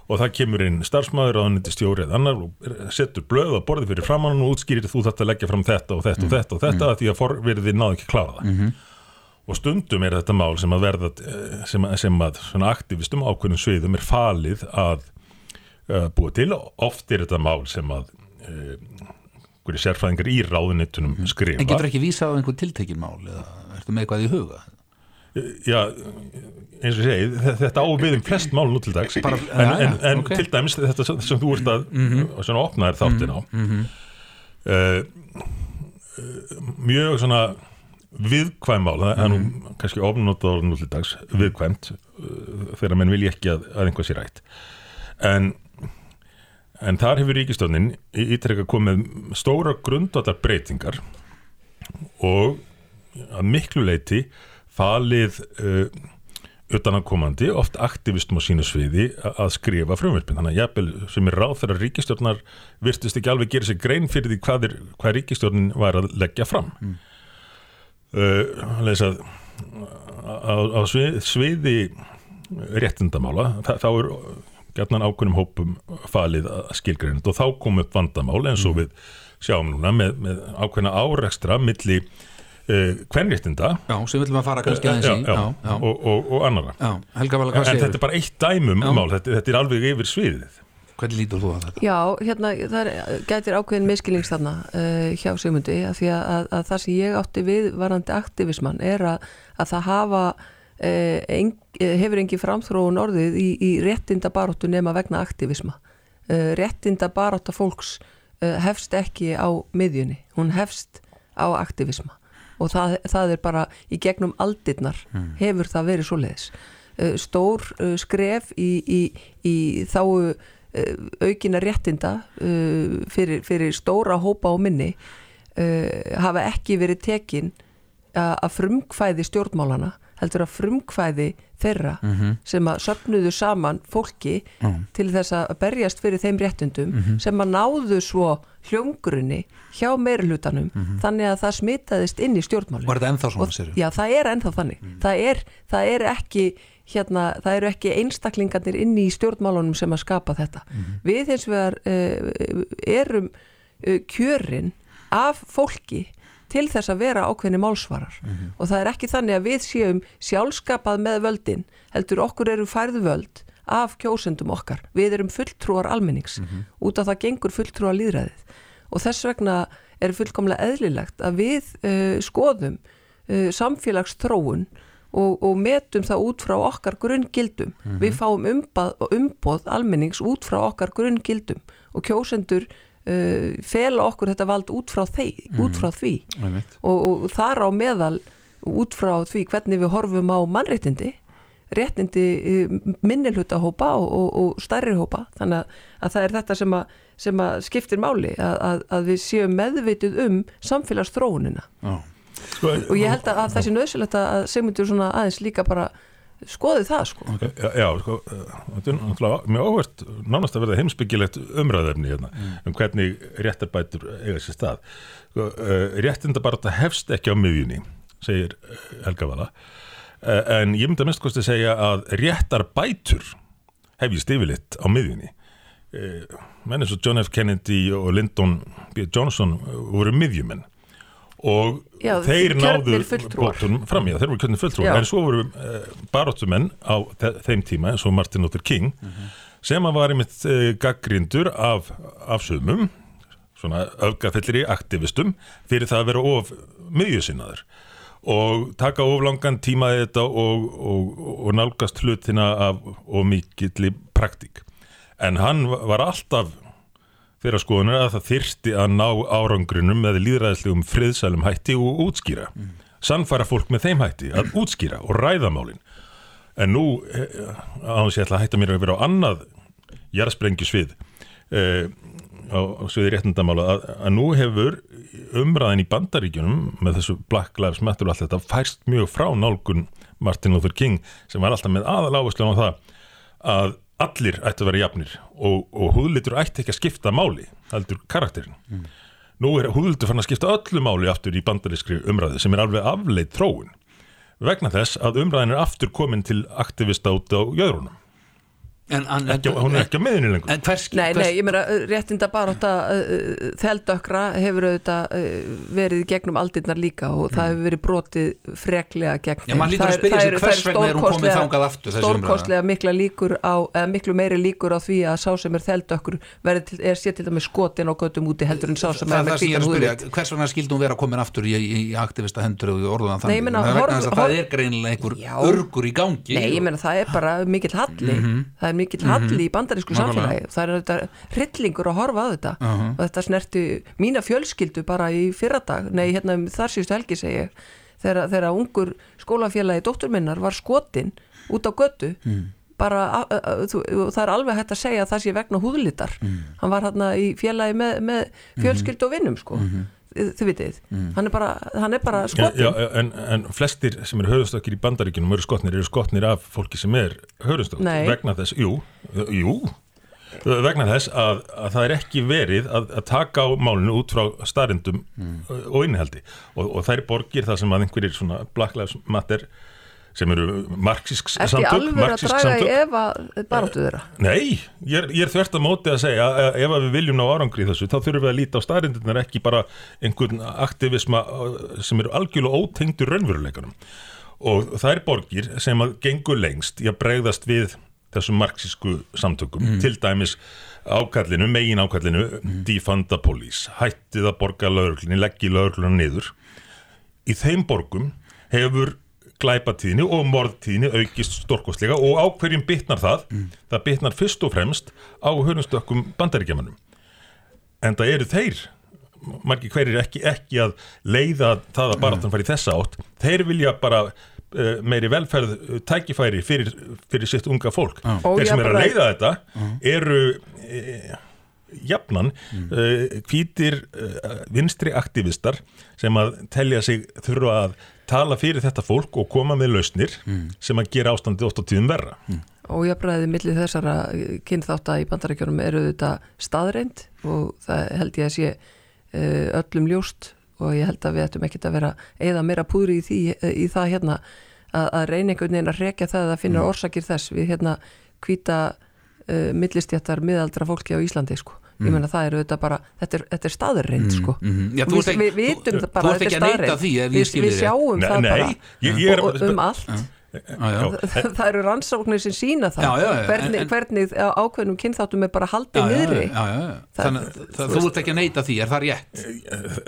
og það kemur inn starfsmæður og hann stjóri eða annar og setur blöð á borðið fyrir framann og útskýrir þú þetta að leggja fram þetta og þetta og þetta og þetta mm. því að forverðið náðu ekki að klára það. Og stundum er þetta mál sem að verða eh, sem, að- sem að svona aktivistum ákveðnum sviðum er falið að uh, búa til. Oft er þetta mál sem að uh, sérfræðingar í ráðunittunum skrifa En getur ekki vísað á einhver tiltekin mál eða ertu með eitthvað í huga? Já, eins og ég segi, þe- þetta á við um flest mál nú til dags. Bara- en, en, en ok. til dæmis þetta sem, sem þú ert að svona opna þér þáttin á. Uh, mjög svona viðkvæm mál, það er nú kannski ofnótað nú til dags, viðkvæmt uh, þegar menn vilja ekki að, að einhvað sér rætt. En en þar hefur ríkistöndin ítrekka komið stóra grundvallar breytingar og að miklu leiti falið uh, utanakomandi, oft aktivistum á sínu sviði að skrifa frumverfin þannig að jafnvel sem er ráð þegar ríkistjórnar virtist ekki alveg gera sér grein fyrir því hvað, er, hvað ríkistjórnin var að leggja fram. Mm. uh, lesa á, á svið, sviði réttindamála, þa, þá er gætnan ákveðnum hópum falið að skilgreind og þá kom upp vandamál eins og við sjáum núna með, með ákveðna árekstra milli uh, kvenréttinda. Já, sem viljum að fara kannski aðeins í. já, já, Og, og, og annara já, En þetta er bara eitt dæmum Já. mál, þetta, þetta er alveg yfir sviðið. Hvernig lítur þú á þetta? Já, hérna, það er, gætir ákveðin miskilnings þarna uh, hjá Sigmundi að því að, að, að það sem ég átti við varandi aktivismann er að, að það hafa uh, eng, hefur engi framþróun orðið í, í réttinda baróttu nema vegna aktivisma. Uh, réttinda barótta fólks uh, hefst ekki á miðjunni, hún hefst á aktivisma og það, það er bara í gegnum aldirnar hefur það verið svoleiðis. Uh, stór uh, skref í, í, í þáu uh, aukina réttinda fyrir, fyrir stóra hópa og minni hafa ekki verið tekin að frumkvæði stjórnmálana heldur að frumkvæði þeirra sem að söfnuðu saman fólki til þess að berjast fyrir þeim réttundum sem að náðu svo hljóngrunni hjá meirlutanum þannig að það smitaðist inn í stjórnmálinu Var þetta ennþá svona, Og- segirðu? Já, það er ennþá þannig. Það, er, það er ekki hérna, það eru ekki einstaklingarnir inni í stjórnmálunum sem að skapa þetta. Við hins vegar uh, erum uh, kjörin af fólki til þess að vera ákveðni málsvarar. Og það er ekki þannig að við séum sjálfskapað með völdin heldur okkur eru færðu völd af kjósendum okkar. Við erum fulltrúar almennings. Út af það gengur fulltrúar líðræðið og þess vegna er fullkomlega eðlilegt að við uh, skoðum uh, samfélagsþróun og, og metum það út frá okkar grunngildum. Við fáum umbað, umboð almennings út frá okkar grunngildum og kjósendur uh, fela okkur þetta vald út frá, þeir, út frá því. Og, og þar á meðal út frá því hvernig við horfum á mannréttindi réttindi minnilhuta hópa og, og, og stærri hópa. Þannig að, að það er þetta sem að, sem að skiptir máli að, að, að við séum meðvitið um samfélagsþróunina. Já. sko, og ég held að, að það sé nöðsilegt að Sigmundur svona aðeins líka bara skoði það sko Já, já, sko, uh, þetta er náttúrulega mjög óvert nánast að verða heimsbyggilegt umræðefni hérna, um hvernig réttarbætur eiga sér stað. Sko, uh, réttindabarata hefst ekki á miðjunni, segir uh, Helga Vala, uh, en ég myndi að mest kosti segja að réttarbætur hefjist yfirleitt á miðjunni. Uh, menn eins og John F. Kennedy og Lyndon B. Johnson voru miðjumenn og Já, þeir náðu bóttunum fram í það, þeir voru kjörnir fulltrúar. En svo voru uh, baróttumenn á þe þeim tíma eins og Martin Luther King sem að var einmitt uh, gaggrindur af, af sumum svona öfgafellri aktivistum fyrir það að vera of miðjusinnaður. Og taka of langan tíma í þetta og, og, og nálgast hlutina af of mikilli praktík. En hann var alltaf þeirra skoðunar að það þyrsti að ná árangrunum með líðræðislegum friðsælum hætti og útskýra. Sannfæra fólk með þeim hætti að útskýra og ræða málin. En nú, án sér ætla að hætta mér að vera á annað jarðsprengju svið eh, á, á sviði réttindamála að, að nú hefur umræðin í bandaríkjunum með þessu Black Lives Matter og allt þetta færst mjög frá nálgun Martin Luther King sem var alltaf með aðal áherslu á það að allir ættu að vera jafnir og, og húðlitur ætti ekki að skipta máli heldur karakterin nú er húðlitur fann að skipta öllu máli aftur í bandarískri umræðu sem er alveg afleitt þróun vegna þess að umræðin er aftur komin til aktivista út á jöðrunum En, en, ekki, hún er ekki á meðinni lengur. en hvers, Nei, hvers nei, ég meina réttinda baróta uh, þeldökra hefur auðvitað uh, verið í gegnum aldirnar líka og það hefur verið brotið freklega gegn Já, maður hlýtur að spyrja sig, hvers vegna er hún komin þangað aftur, stórkostlega mikla líkur á eða miklu meiri líkur á því að sá sem er þeldökkur er sér til dæmis skotin á göttum úti heldur en sá sem það er með það sem ég er hvítan að spyrja, húðlit hvers vegna skildi hún vera komin aftur í, í, í aktivista hendur og orðuðan Nei, þannig? það, er að greinilega einhver örgur í gangi Er mikill er mikill halli í bandarísku Mhm. Samfélagi. Það er þetta hryllingur að horfa á þetta. Mhm. og þetta snerti mína fjölskyldu bara í fyrradag, nei hérna um þar síðustu helgi segi ég, þegar, þegar ungur skólafélagi dóttur minnar var skotin út á götu Mhm. bara, þú, það er alveg hægt að segja að það sé vegna húðlitar. Mhm. hann var hérna í félagi með, með fjölskyldu og vinnum sko þið vitið, hann er bara, hann er bara Já, skotin já, en, en flestir sem eru höfustökkir í bandaríkjunum eru skotnir, eru skotnir af fólki sem er höfustökk Nei. vegna þess, jú, jú. Vegna þess að, að það er ekki verið að, að taka á málinu út frá starrendum og innihaldi. Og, og þær borgir það sem að einhverjir svona Black Lives Matter sem eru marxísk í samtök, alveg að draga í samtök. efa baráttu þeirra? Nei, ég er, ég er þvert að móti að segja að ef að við viljum ná árangri í þessu þá þurfum við að líta á staðrindirnar ekki bara einhvern aktivisma uh, sem eru algjörlega ótengdur raunveruleikunum og það er borgir sem að gengur lengst í að bregðast við þessum marxísku samtökum til dæmis ákallinu, megin ákallinu defunda police, hættið að borga lögreglunni, leggji lögreglunni niður í þeim borgum hefur glæpatíðni og morðtíðni aukist stórkostlega og á hverjum bitnar það? Það bitnar fyrst og fremst á hörnustökkum bandaríkjamanum en það eru þeir margir hverjir ekki, ekki að leiða það að baráttan fari í þessa átt. Þeir vilja bara uh, meiri velferð uh, tækifæri fyrir, fyrir sitt unga fólk. Já. þeir sem eru að leiða þetta eru uh, jafnan uh, hvítir uh, vinstri aktivistar sem að telja sig þurfa að tala fyrir þetta fólk og koma með lausnir sem að gera ástandið oft á tíðum verra. Ójafræði millir þessara kynþátta í bandarækjunum eru þetta staðreind og það held ég að sé uh, öllum ljóst og ég held að við ættum ekkert að vera eða meira púðri í, því, í það hérna að, að reyna einhvern veginn að rekja það að finna orsakir þess við hérna hvíta uh, millistjættar miðaldra fólki á Íslandi sko. Ég meina það eru þetta bara þetta er, þetta er staðreind sko. mhm. Já, þú ert ekki- við vitum það bara þú ert þetta er ekki að neita staðreind. því ef ég við, skil við þig sjáum Nei, það nei, bara ég, ég er, og, og um allt Já, já. Já, það eru rannsóknir sem sína það Já, já, já, hvernig, en- hvernig á ákveðnum kynþáttum er bara haldið Já, niðri já, já, já. Þannig að það- þú ert ekki að neita því, er það rétt?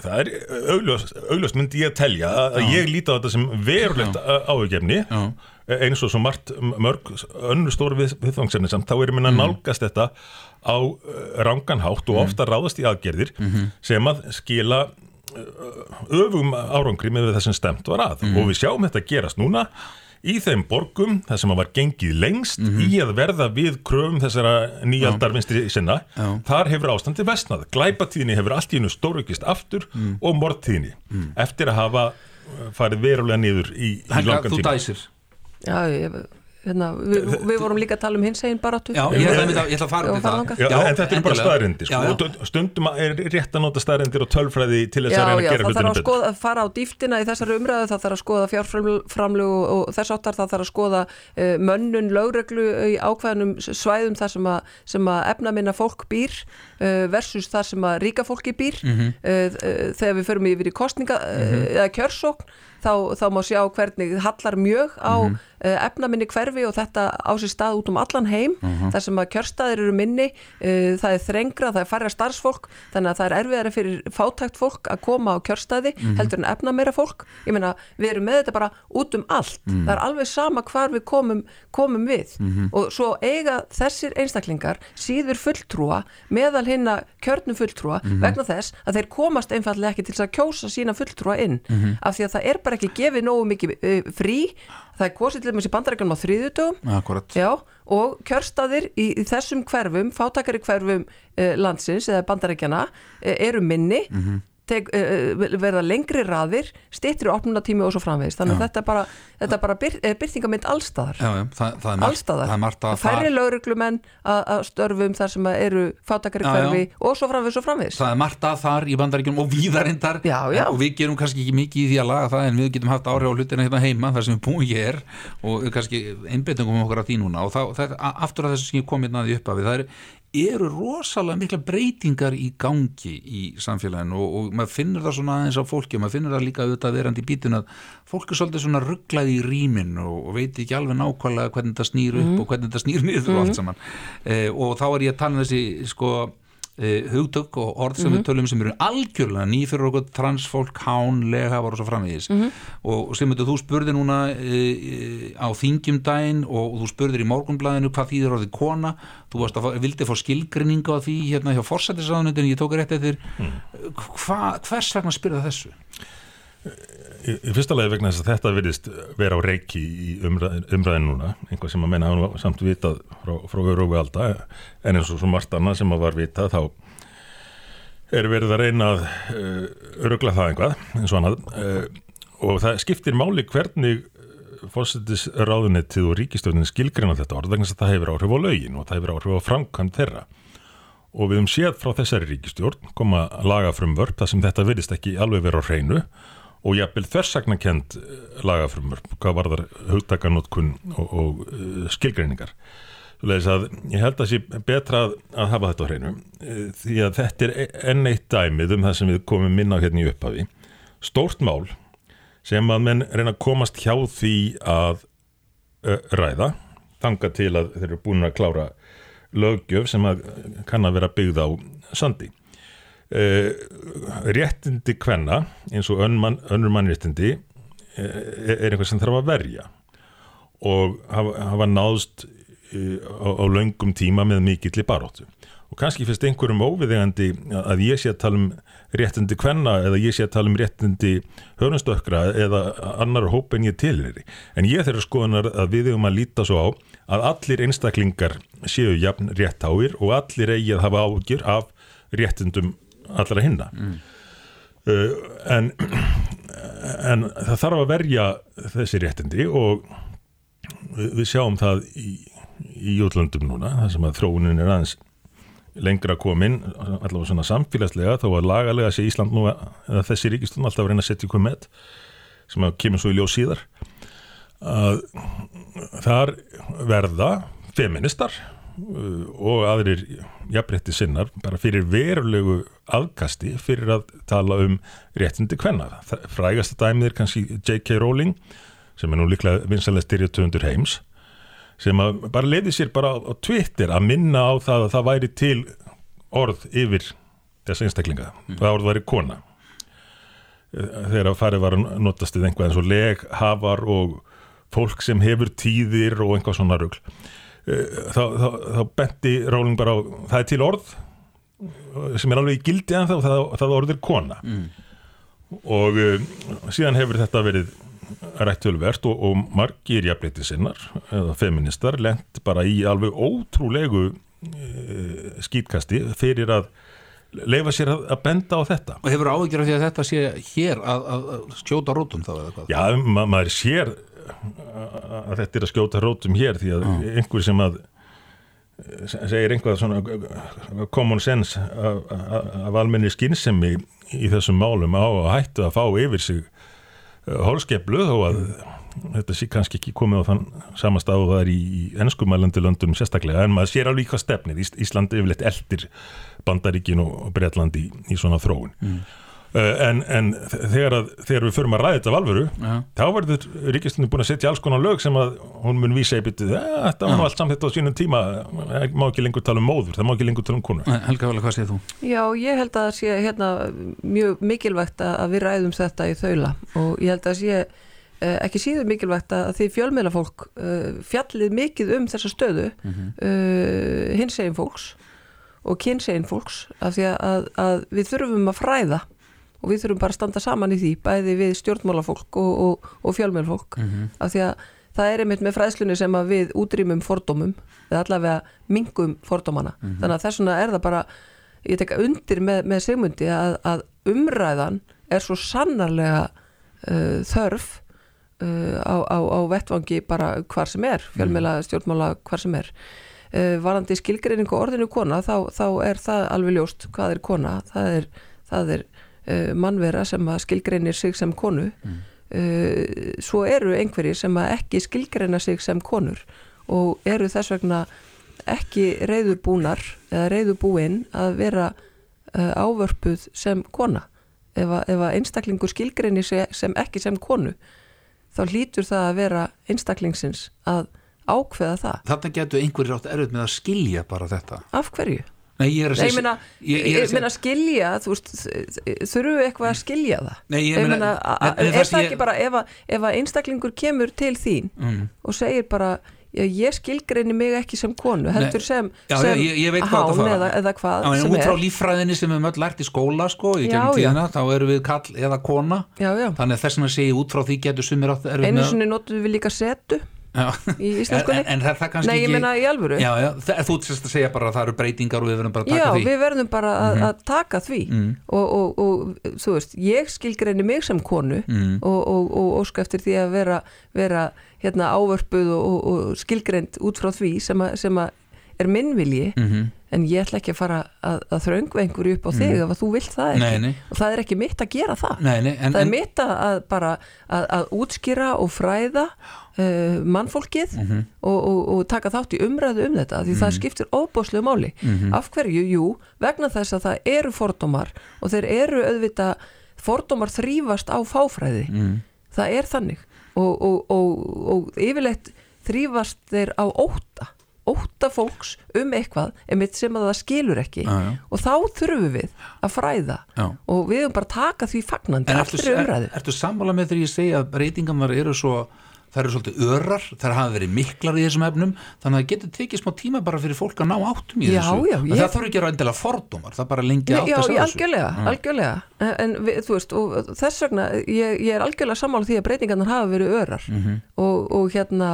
það er augljóst, augljóst myndi ég að telja að að ég líti á þetta sem verulegt áhugjefni Já. Eins og svo margt mörg önnu stóru við, viðfangsefni samt, þá erum við að nálgast þetta á uh, ranganhátt og ofta ráðast í aðgerðir sem að skila uh, öfum árangri með þessum stemt var að. Og við sjáum þetta gerast núna í þeim borgum þar sem var gengið lengst í að verða við kröfum þessara nýjaldar vinstri sinna. Já. þar hefur ástandi vestnað glæpatíðni hefur allt í hennu stórukist aftur og morðtíðni eftir að hafa uh, farið verulega niður í, í langan þú tíma. dæsir. Já, ég, hérna, við, við vorum líka að tala um hins eginn baráttu Já, ég að- ég ætla að fara Já, út í fara það. þangað. Já, en þetta er bara staðrindir sko. Já, já. stundum er rétt að nota staðrindir og tölfræði til þess Já, að reyna já, að gera það þarf hlutunum að betur skoða, fara á dýftina í þessari umræðu, það þarf að skoða fjárframlug og, og þess áttar, það þarf að skoða uh, mönnun, lögreglu í ákveðnum svæðum þar sem að, sem að efnaminna fólk býr uh, versus þar sem að ríka fólki býr Mhm. uh, uh, þegar við förum yfir í kostninga uh, eða kjörsókn þá, þá má sjá hvernig hallar mjög á Mhm. uh, efnaminni hverfi og þetta á sér stað út um allan heim Mhm. þar sem að kjörstaðir eru minni uh, það er þrengra, það er færra starfsfólk þannig að það er erfiðari fyrir fátækt fólk að koma á kjörstaði Mhm. heldur en efnameira fólk ég meina, við erum með þetta bara út um allt Mhm. það er alveg sama hvar við komum, komum við og svo eiga þessir einstaklingar síður fulltrúa meðal hinna kjörnum fulltrúa Mhm. vegna þess að þeir komast einfallega ekki til að kjósa sína fulltrúa inn Mhm. af því að það er bara ekki gefið nógu mikið uh, frí það er kosið til dæmis í bandarækjunum á. Já, og kjörstaðir í, í þessum hverfum, fátakari hverfum uh, landsins eða bandarækjana uh, eru minni, Mhm. tek, uh, verða lengri raðir, stittri opnunatími og svo framvegist. Þannig að þetta er bara, þetta er bara byr, er byrtingamind allstaðar. Já, já, það, það er Allstaðar. það er Færri lauruglumenn að störfum þar sem eru fátakari hverfi og svo framvegist og framvegist. það er margt að þar í bandaríkjum og víðarindar Já, og við gerum kannski ekki mikið í því að laga það en við getum haft áhrif á hlutina hérna heima þar sem við búum hér og við kannski einbeitingum okkur að því núna og það, það, a- aftur að þessu sem ég kom hérna að því upp við það eru, eru rosalega mikla breytingar í gangi í samfélaginu og, og maður finnur það svona aðeins á fólki og maður finnur það líka auðvitað verandi í bítun að fólk er svolítið svona rugglað í rýmin og, og veit ekki alveg nákvæmlega hvernig þetta snýr upp og hvernig þetta snýr niður og allt saman. Eh, og þá er ég að tala um þessi sko hugtök og orð sem við tölum sem eru algjörlega ný fyrir okkur transfólk, hán, leghafar og svo framvegis. Og sem þú spurði núna uh, á þingjum daginn og þú spurðir í morgunblæðinu hvað þýðir orðið kona. Þú varst að fá, vildi fá skilgrinningu á því hérna hjá forsættisraðunitinu, ég tók rétt eftir. Hva, hvers vegna spyrða þessu? Í, í fyrsta lagi vegna þess að þetta virðist vera á reiki í umræðin, umræðin núna einhvað sem að menna hafa nú samt vitað frá, frá örugu alda en eins og svo margt annað sem að var vitað þá er verið að reyna að örugla það einhvað eins og annað. Uh, og það skiptir máli hvernig fórsetis ráðunettið og ríkistjóðin skilgrina þetta orð vegna þess að það hefur áhrif á lögin og það hefur áhrif á framkvæmd þeirra. Og við höfum séð frá þessari ríkistjórn koma laga frum vörp þar sem þetta virðist ekki alveg vera á hreinu og jafnvel þversagnakend lagafrumur, hvað var þar hugtakanótkun og, og uh, skilgreiningar. Svoleiðis að ég held að sé betra að, hafa þetta á hreinu uh, því að þetta er e- enn eitt dæmið um það sem við komum minna á hérna í upphafi. Stórt mál sem að menn reyna að komast hjá því að uh, ræða, þanga til að þeir eru búin að klára löggjöf sem að kann að vera byggð á sandi. Uh, réttindi kvenna eins og önn önnur mannréttindi uh, er einhver sem þarf að verja. Og hafa, hafa náðst uh, á, á löngum tíma með mikill í baróttu og kannski finnst einhverjum óviðegandi að ég sé að tala um réttindi kvenna eða ég sé að tala um réttindi hörnustökkra eða annar hóp en ég tilheri en ég þeirra skoðunar að við hefum að líta svo á að allir einstaklingar séu jafn réttáir og allir eigi að hafa ágjur af réttindum allra hinna mm. uh, en, en það þarf að verja þessi réttindi og við, við sjáum það í, í útlöndum núna, það sem að þróunin er aðeins lengra komin allavega svona samfélagslega þó að lagalega sé Ísland nú að þessi ríkistun alltaf að reyna að setja ykkur með sem kemur svo í ljóð síðar að þar verða feministar og aðrir jafnrétti sinnar bara fyrir verulegu aðkasti fyrir að tala um réttindi kvenna. Frægasta dæmið er kannski J.K. Rowling sem er nú líklega vinsalega styrjatöfundur heims sem bara leiði sér bara á Twitter að minna á það að það væri til orð yfir þess einstaklinga, mm. það orð væri kona þegar að farið var að notast við einhvað eins og leg, hafar og fólk sem hefur tíðir og einhvað svona rugl þá, þá, þá benti Rowling bara á það er til orð sem er alveg í gildi en það, það, það orð er kona. Mm. og um, síðan hefur þetta verið rættölvert og, og margir jafnleiti sinnar eða feministar lent bara í alveg ótrúlegu e, skýtkasti fyrir að leifa sér að, að benda á þetta. Og hefur því að þetta sé hér að, að skjóta rótum þá eða hvað? Já, ma maður sér að þetta er að skjóta rótum hér því að mm. einhver sem að segir einhvað svona common sense af almenni skynsemi í þessum málum á að hættu að fá yfir sig hólskeplu þó að þetta sé kannski ekki komið á þann það er í ennskumælandi löndum sérstaklega en maður sér alveg hvað stefnið Íslandi yfirleitt eldir Bandaríkin og Breitlandi í, í svona þróun mm. Uh, en, en þegar, að, þegar við förum að ræða þetta af alvöru ja. þá verður Ríkistunni búin að setja alls konar lög sem að hún mun vísa í byttið þetta var nú allt samþitt á sínum tíma það má ekki lengur tala um móður, það má ekki lengur tala um konur Helga Vala, hvað segir þú? Já, ég held að það sé hérna, mjög mikilvægt að við ræðum þetta í þaula og ég held að sé Uh, ekki síður mikilvægt að því fjölmeila fólk uh, fjallið mikið um þessa stöðu mm -hmm. uh, hins eginn fólks og kynns eginn fólks af því að, að við þurfum að fræða og við þurfum bara að standa saman í því bæði við stjórnmálafólk og, og, og fjölmeila fólk mm -hmm. af því að það er einmitt með fræðslunni sem að við útrýmum fordómum eða allavega mingum fordómana mm -hmm. þannig að þess vegna er það bara ég tekka undir með, með segmundi að, að umræðan er svo sannarlega þörf Uh, á, á, á vettvangi bara hvar sem er, fjölmjöla mm. stjórnmála hvar sem er uh, varandi skilgreiningu orðinu kona þá, þá er það alveg ljóst hvað er kona það er, það er uh, mannvera sem skilgreinir sig sem konu mm. svo eru einhverjir sem ekki skilgreina sig sem konur og eru þess vegna ekki reyðubúnar eða reyðubúinn að vera ávörpuð sem kona ef að einstaklingur skilgreinir sig sem ekki sem konu þá hlýtur það að vera einstaklingsins að ákveða það. Þarna getur einhverjir átt erfitt með að skilja bara þetta. Af hverju? Nei, ég er að segja... Ég, meina skilja, þú veist, þurfu eitthvað að skilja það? Nei, ég meina... Er það ekki bara ef að, einstaklingur kemur til þín mm. og segir bara ég skilgreini mig ekki sem konu heldur sem, hán eða, hvað já, sem út frá líffræðinni sem við öll lært í skóla sko, þá eru við kall eða kona, þannig að þess að segja út frá því getur sumir átt einu sinni notum við líka setu í íslenskunni en, en það er kannski Nei, ég meina í alvöru já, já, það, þú sérst að segja bara að það eru breytingar og við verðum bara að taka já, því Já, við verðum bara að, mm -hmm. að taka því mm. og, og, og þú veist, ég skilgreini mig sem konu mm. og, og óska eftir því að vera, vera hérna ávörpuð og skilgreind út frá því sem, a, sem a er minnvilji -hmm. En ég ætla ekki að fara að, að þröngva einhverju upp á þig ef að þú vilt það ekki. Nei, nei. og það er ekki mitt að gera það. Nei, nei, en, það er mitt að, bara að, að útskýra og fræða uh, mannfólkið Mhm. og, og, og taka þátt í umræðu um þetta því það skiptir óbúslega máli. Mhm. af hverju, jú, vegna þess að það eru fordómar og þeir eru auðvitað fordómar þrýfast á fáfræði. Mm, það er þannig. Og, og, og, og yfirleitt þrýfast þeir á óta óta fólks um eitthvað einmitt sem að það skilur ekki. Já, já. og þá þurfum við að fræða. Já. og við höfum bara að taka því fagnandi en allri er, umræðu. ertu sammála með þegar ég segja að breytingarnar eru svo það eru svolítið örar, það hafa verið miklar í þessum efnum, þannig að það getur tekið smá tíma bara fyrir fólk að ná áttum í Já, þessu. já, það þurfi ekki að vera endilega fordómar, það bara lengi Já, átt já, að segja algjörlega, algjörlega. En, en við, þú veist, og þess vegna ég, ég er algjörlega sammála því að breytingarnar hafa verið örar. Mhm. og, og hérna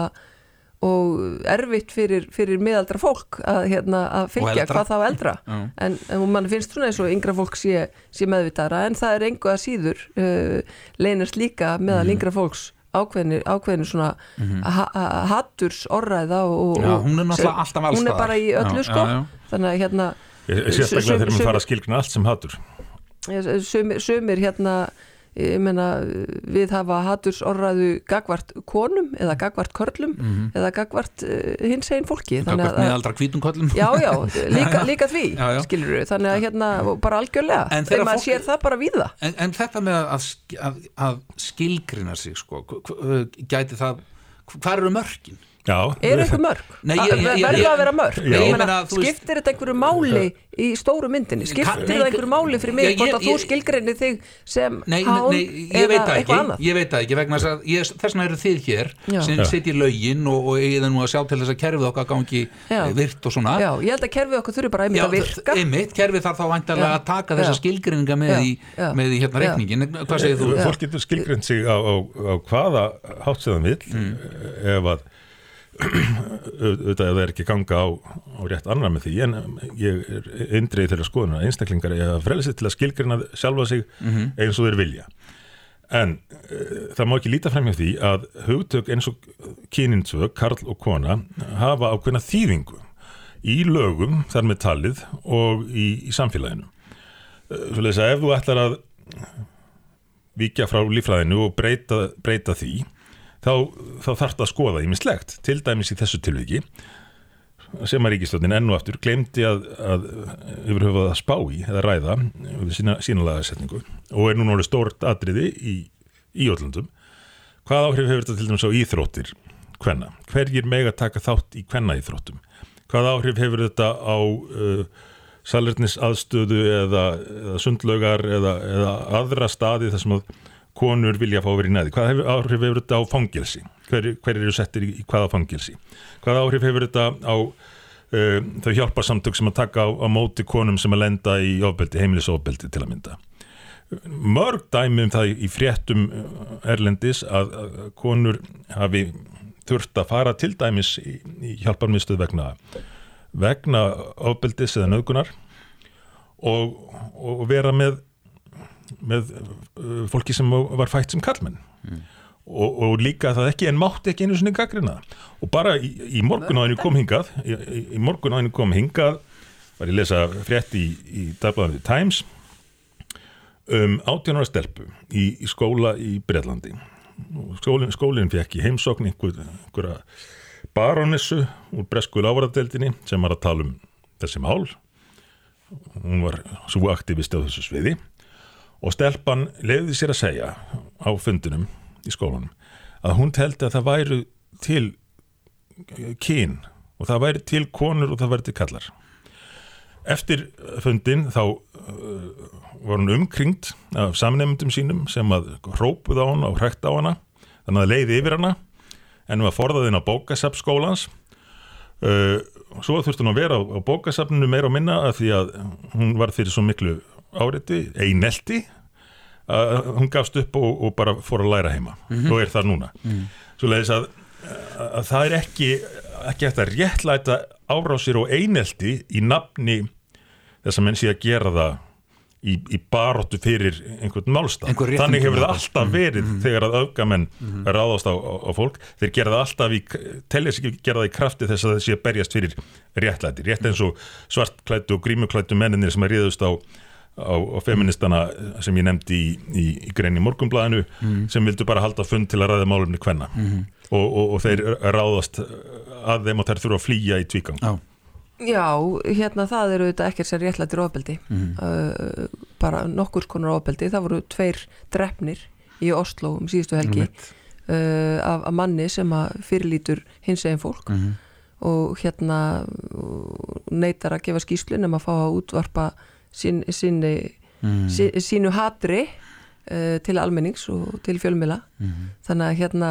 og erfitt fyrir, fyrir miðaldra fólk að, hérna, að fylgja hvað þá eldra Já. en, en mann finnst svona eins og yngra fólk sé, sé meðvitara en það er engu að síður uh, leynast líka meðal Mhm. yngra fólks ákveðinu, ákveðinu svona ha ha hatturs orræða og, Já, hún er náttúrulega alltaf alls hún er bara í öllu Já, sko já, já. þannig að hérna Sérstaklega þegar maður fara að skilgrina allt sem hatur sumir, sumir hérna meina við hafa haturs orðræðu gagvart konum eða gagvart körlum eða gagvart uh, hins einn fólki Gagvart meðaldra hvítunkollum já, já, líka, líka því Já, já. skilur við, þannig að hérna bara algjörlega, En þegar maður fólk- sér það bara víða. En, en þetta með að, að, að skilgrina sig sko, gæti það hvað eru mörkin? Já, er einhver mörg, Nei, ég- ég- ég- verður að vera mörg? Skiptir þetta einhverju máli í stóru myndinni, skiptir það nei, einhverju máli fyrir mig hvort að þú skilgrinni þig sem Nei, hán nei, ég veit eða það eitthvað ekki. annað? Ég veit það ekki vegna þess að eru þið hér Já. sem Já. setjir lögin og, og eigið nú að sjá til þess að kerfið okkar gangi Já. eh, virt og svona. Já, ég held að kerfið okkur þurfi bara einmitt Já, að virka. einmitt, kerfið þarf þá væntalega Já. að taka þessa skilgrinninga með, í, í hérna reikningin hvað segir þú? Fólk getur skilgrind sig á, á, á hvaða hátsiðan Mm. að auðvitað ef það er ekki ganga á, á rétt annar með því en ég er indrið skoðunar að einstaklingar er að frelsið til að skilgrina sjálfa sig Mhm. eins og þeir vilja en uh, það má ekki líta fram hjá því að hugtök eins og kyninsvö, karl og kona hafa ákveðna þýðingu í lögum þar með talið og í, í samfélaginu uh, Svoleiðis að ef þú ætlar að víkja frá lífræðinu og breyta, breyta því þá, þá þarf það að skoða ímislegt til dæmis í þessu tilviki sem að ríkistöndin enn og aftur glemdi að, að yfir höfuð að spá í eða ræða sína, sínalega setningu og er núna orðið stórt atriði í, í öllundum hvað áhrif hefur þetta til dæmis á íþróttir hvenna, hverjir mega taka þátt í hvenna íþróttum hvað áhrif hefur þetta á uh, salernis aðstöðu eða, eða sundlaugar eða, eða aðra staði þar sem að konur vilja fá að vera í neði hvað hefur, áhrif hefur þetta á fangilsi hver, hver eru settir í, hvaða fangilsi hvað áhrif hefur þetta á uh, þau hjálparsamtök sem að taka á, á móti konum sem að lenda í ofbeldi, heimilisofbeldi til að mynda? Mörg dæmi um það í fréttum erlendis að, konur hafi þurft að fara til dæmis í, í hjálparmiðstöð vegna vegna ofbeldis eða nöðgunar og, og vera með með uh, fólki sem var fætt sem kallmenn og, og líka það ekki en mátti ekki einu sinni gaggrina og bara í, í morgun á henni kom hingað í, í, morgun á henni kom hingað var ég að lesa frétt í, í dagblæðandi Times um 18 ára stelpu í, í skóla í Breitlandi skólinn, skólinn fekk í heimsókn einhver, einhverja baronessu úr bresku lávarðadeldinni sem var að tala um þessi mál. Hún var svo aktivist á þessu sviði og stelpan leiði sér að segja á fundinum í skólanum að hún teldi að það væru til kyn og það væri til konur og það væri til kallar eftir fundin þá uh, var hún umkringt af samnefndum sínum sem að hrópuð á hana og hrækt á hana þannig að leiði yfir hana en hún var forðaðinn á bókasafn skólans. Uh, svo þurfti hún að vera á, á bókasafninu meira og minna af því að hún var fyrir svo miklu áreiti, einelti að hún gafst upp og, og bara fór að læra heima. Og er það núna. Svo leiðis að, að það er ekki ekki eftir að réttlæta árásir og einelti í nafni þess að menn sé að gera það í, í baróttu fyrir einhvern málstað. Einhver þannig hefur það alltaf verið þegar að öfgamenn ráðast á, á, á fólk. Þeir gera það alltaf í gera það í krafti þess að það sé að berjast fyrir réttlæti, rétt eins og svartklættu og grímuklættu menninir sem að ríðust á á, á feministana sem ég nefndi í, í, í grein í morgunblæðinu sem vildu bara halda fund til að ræða málumni hvenna og, og, og þeir ráðast að þeim og þær þurfa að flýja í tvígang. Já, Já, hérna það eru auðvitað ekkert sem réttlættir ofbeldi. Uh, bara nokkur konar ofbeldi. Það voru tveir drefnir í Oslo um síðustu helgi uh, af, af manni sem að fyrirlítur hins eginn fólk Mhm. og hérna neytar að gefa skýslu nema að fá að útvarpa sín, síni, Mhm. sí, sínu hatri uh, til almennings og til fjölmila Mhm. þannig að hérna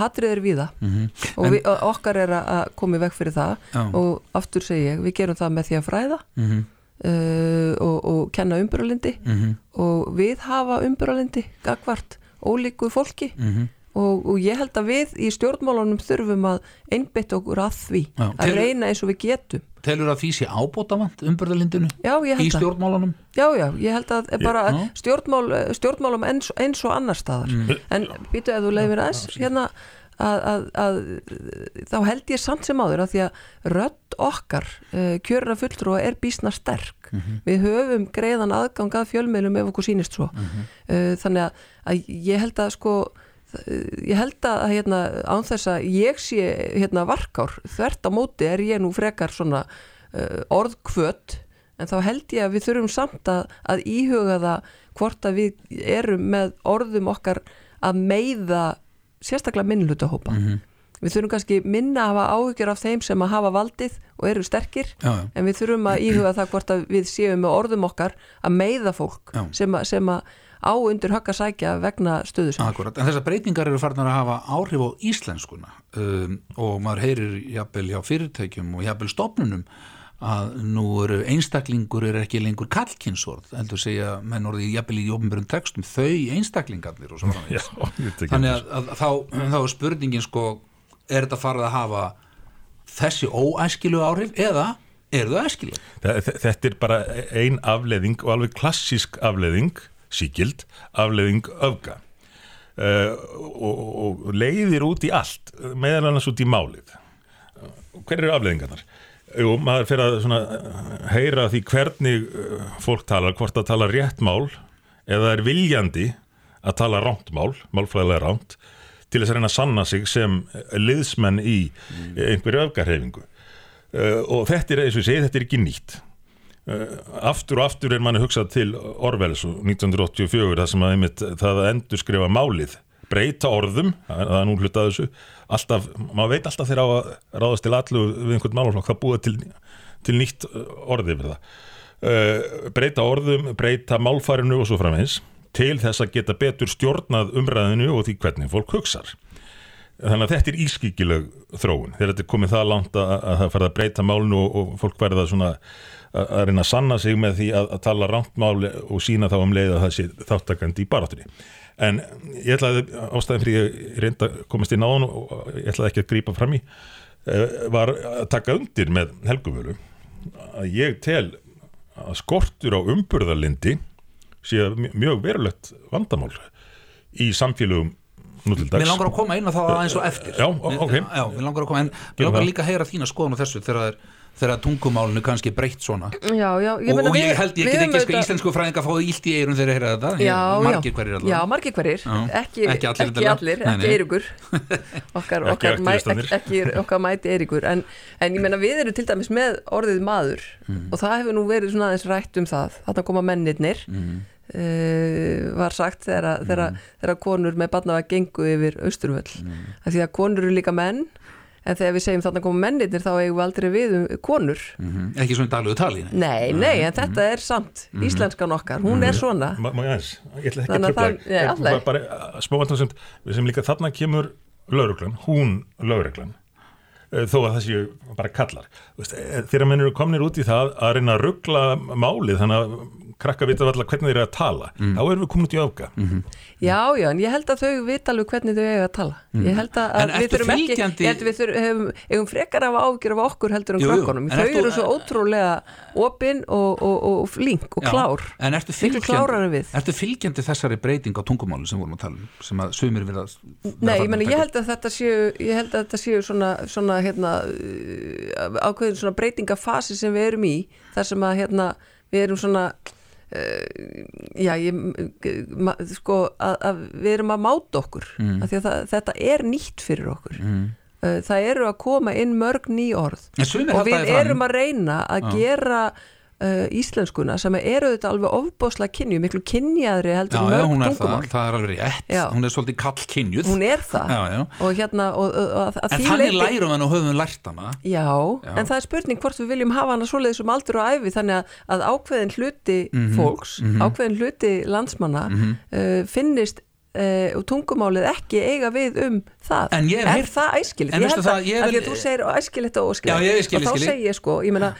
hatrið er víða Mhm. og og okkar er að koma í veg fyrir það Já. og aftur segi ég, við gerum það með því að fræða Mhm. uh, og, og kenna umburalindi Mhm. og við hafa umburalindi gagvart ólíku fólki Mhm. og, og ég held að við í stjórnmálunum þurfum að einbytta okkur að því Já, að reyna eins og við getum Telur að því sé ábótavant umbyrðalindinu ég í stjórnmálunum? já, já, ég held að bara Já. stjórnmál, stjórnmálum eins, eins og annar staðar Mm. en býtu ef þú leiðir aðeins hérna að, að, að þá held ég samt sem áður að því að rödd okkar uh, kjörna fulltrúa er bísna sterk Mhm. við höfum greiðan aðgang að fjölmiðlum ef okkur sýnist svo uh, þannig að, að ég held að sko ég held að hérna, án þess að ég sé hérna, varkár, þvert á móti er ég nú frekar svona uh, orðkvöt en þá held ég að við þurfum samt að, að íhuga það hvort að við erum með orðum okkar að meiða sérstaklega minnlutahópa Mhm. við þurfum kannski minna að hafa áhyggjur af þeim sem að hafa valdið og eru sterkir Já, já. en við þurfum að íhuga það hvort að við séum með orðum okkar að meiða fólk Já. sem að, sem að á undir högg að sækja vegna stöðu sem Akkurat, en þessar breytingar eru farnar að hafa áhrif á íslenskuna um, og maður heyrir jafnvel hjá fyrirtækjum og jafnvel stofnunum að nú eru einstaklingur er ekki lengur kallkynsorð heldur segja menn orðið jafnvel í ofnbjörnum textum þau einstaklingarnir og svo Já, þannig undir. að, að þá, þá er spurningin sko er þetta farið að hafa þessi óæskilu áhrif eða eru þau æskilu? Þe- þe- Þetta er bara ein afleðing og alveg klassísk afleðing, síkild, afleðing öfga uh, og, og leiðir út í allt, meðal annars út í málið. Hver eru afleðingarnar? Jú, maður fyrir að svona, eh, heyra því hvernig eh, fólk talar, hvort að tala rétt mál eða er viljandi að tala ránt mál, málfræðilega ránt, til þess að reyna að sanna sig sem liðsmenn í einhverju öfgarhefingu. Uh, og þetta er, eins og ég segi, þetta er ekki nýtt. Uh, aftur og aftur er manni hugsað til Orwells og 1984 það sem að einmitt það að endur skrifa málið. Breyta orðum, það er nú hluta af þessu. Alltaf, maður veit alltaf þegar á að ráðast til allu við einhvern málaflokk það búið til, til nýtt orði uh, breyta orðum, breyta málfærinu og svo framins til þess að geta betur stjórnað umræðinu og því hvernig fólk hugsar. Þannig að þetta er ískikileg þróun. Þegar þetta er komið það langt að, að það farið að breyta málinu og, og fólk verða svona að, reyna að sanna sig með því að, að tala rámt máli og sína þá um leið að það sé þáttakandi í baráttunni. En ég ætlaði ástæðin fyrir ég reynda að komast inn á hann og ég ætlaði ekki að grípa fram í eh, var að taka undir með helguvölu að ég tel að skortur á umburðarlindi sé mj- mjög verulegt vandamál í samfélögum nú til dags. Mér langar að koma inn á það aðeins og eftir. Já, ok. Já, mér langar að koma en mér langar líka að heyra þína skoðun á þessu þegar, það er- þegar tungumálinu kannski breytt svona. Já, já, og, meina, og við- ég held ég get ekki sko íslensku fræðinga að fá ílt í eirun þegar ég heyra þetta. Já, já. margir hverjir Já, allavega margir hverjir, Já. ekki, Ekki allir ekki allir, ekki nei. Eiríkur. Okkar, okkar, ekki, okkar mæti Eiríkur. En, en ég meina við erum til dæmis með orðið maður. Mm. og það hefur nú verið svona aðeins rætt um það. Þarna koma mennirnir. Mm. uh, var sagt þegar, að- þegar, þegar konur með barna var gengu yfir austurvöll. Mm. af því að konur eru líka menn en þegar við segjum þarna koma mennirnir þá eigum við aldrei við um konur. Mhm. ekki svona í daglegu tali nei. Nei, nei, en þetta er samt íslenskan okkar, hún er svona. Ma- Má ég aðeins, ég ætla ekki Þannig að tröfla bara smóvantum sem, sem líka þarna kemur lauruglan, hún lauruglan eh, þó að það séu bara kallar. Þú veist, eh, þegar menn eru komnir út í það að reyna að ruggla málið þannig að krakka vita alltaf hvernig þeir eru að tala þá erum við komin út í öfga Já, já, en ég held að þau vita alveg hvernig þau eiga að tala. Ég held að, að við þurfum ekki, fylgjandi- ég held að við þurfum, hefum, frekar af ágjur af okkur heldur um Jú, jú, krakkonum. en Þau ertu- eru svo ótrúlega opin og, og, og flink og Já, klár. en ertu Miklu fylgjandi, við. ertu fylgjandi þessari breyting á tungumáli sem vorum að tala um sem að sumir við að Nei, ég, meni, ég held að þetta séu, ég held að þetta séu svona, svona hérna, uh, ákveðin svona breytingafasi sem við erum í, þar sem að hérna, við erum svona, já, ég, sko, að, að við erum að máta okkur, mm. að að það, þetta er nýtt fyrir okkur. Mm. Það eru að koma inn mörg ný orð og við erum að reyna að gera uh, íslenskuna sem eru þetta alveg ofbóðslega kynju, miklu kynjaðri heldur Já, en já, mörg hún er það, tungumál. það er alveg rétt Já. hún er svolítið kall kynjuð Hún er það Já, já. og hérna og, og, að En því þannig leyti- lærum við og höfum lært hana Já, Já. en það er spurning hvort við viljum hafa hana svoleiðis um aldur og æfi þannig að, að ákveðin hluti Mhm, fólks, ákveðin hluti landsmanna uh, finnist uh, og tungumálið ekki eiga við um það. En er heyrt- það æskilegt? En Ég held það, að, ég að vil- því að þú segir æskilegt og Já, skil, og þá skil. segi ég sko, ég meina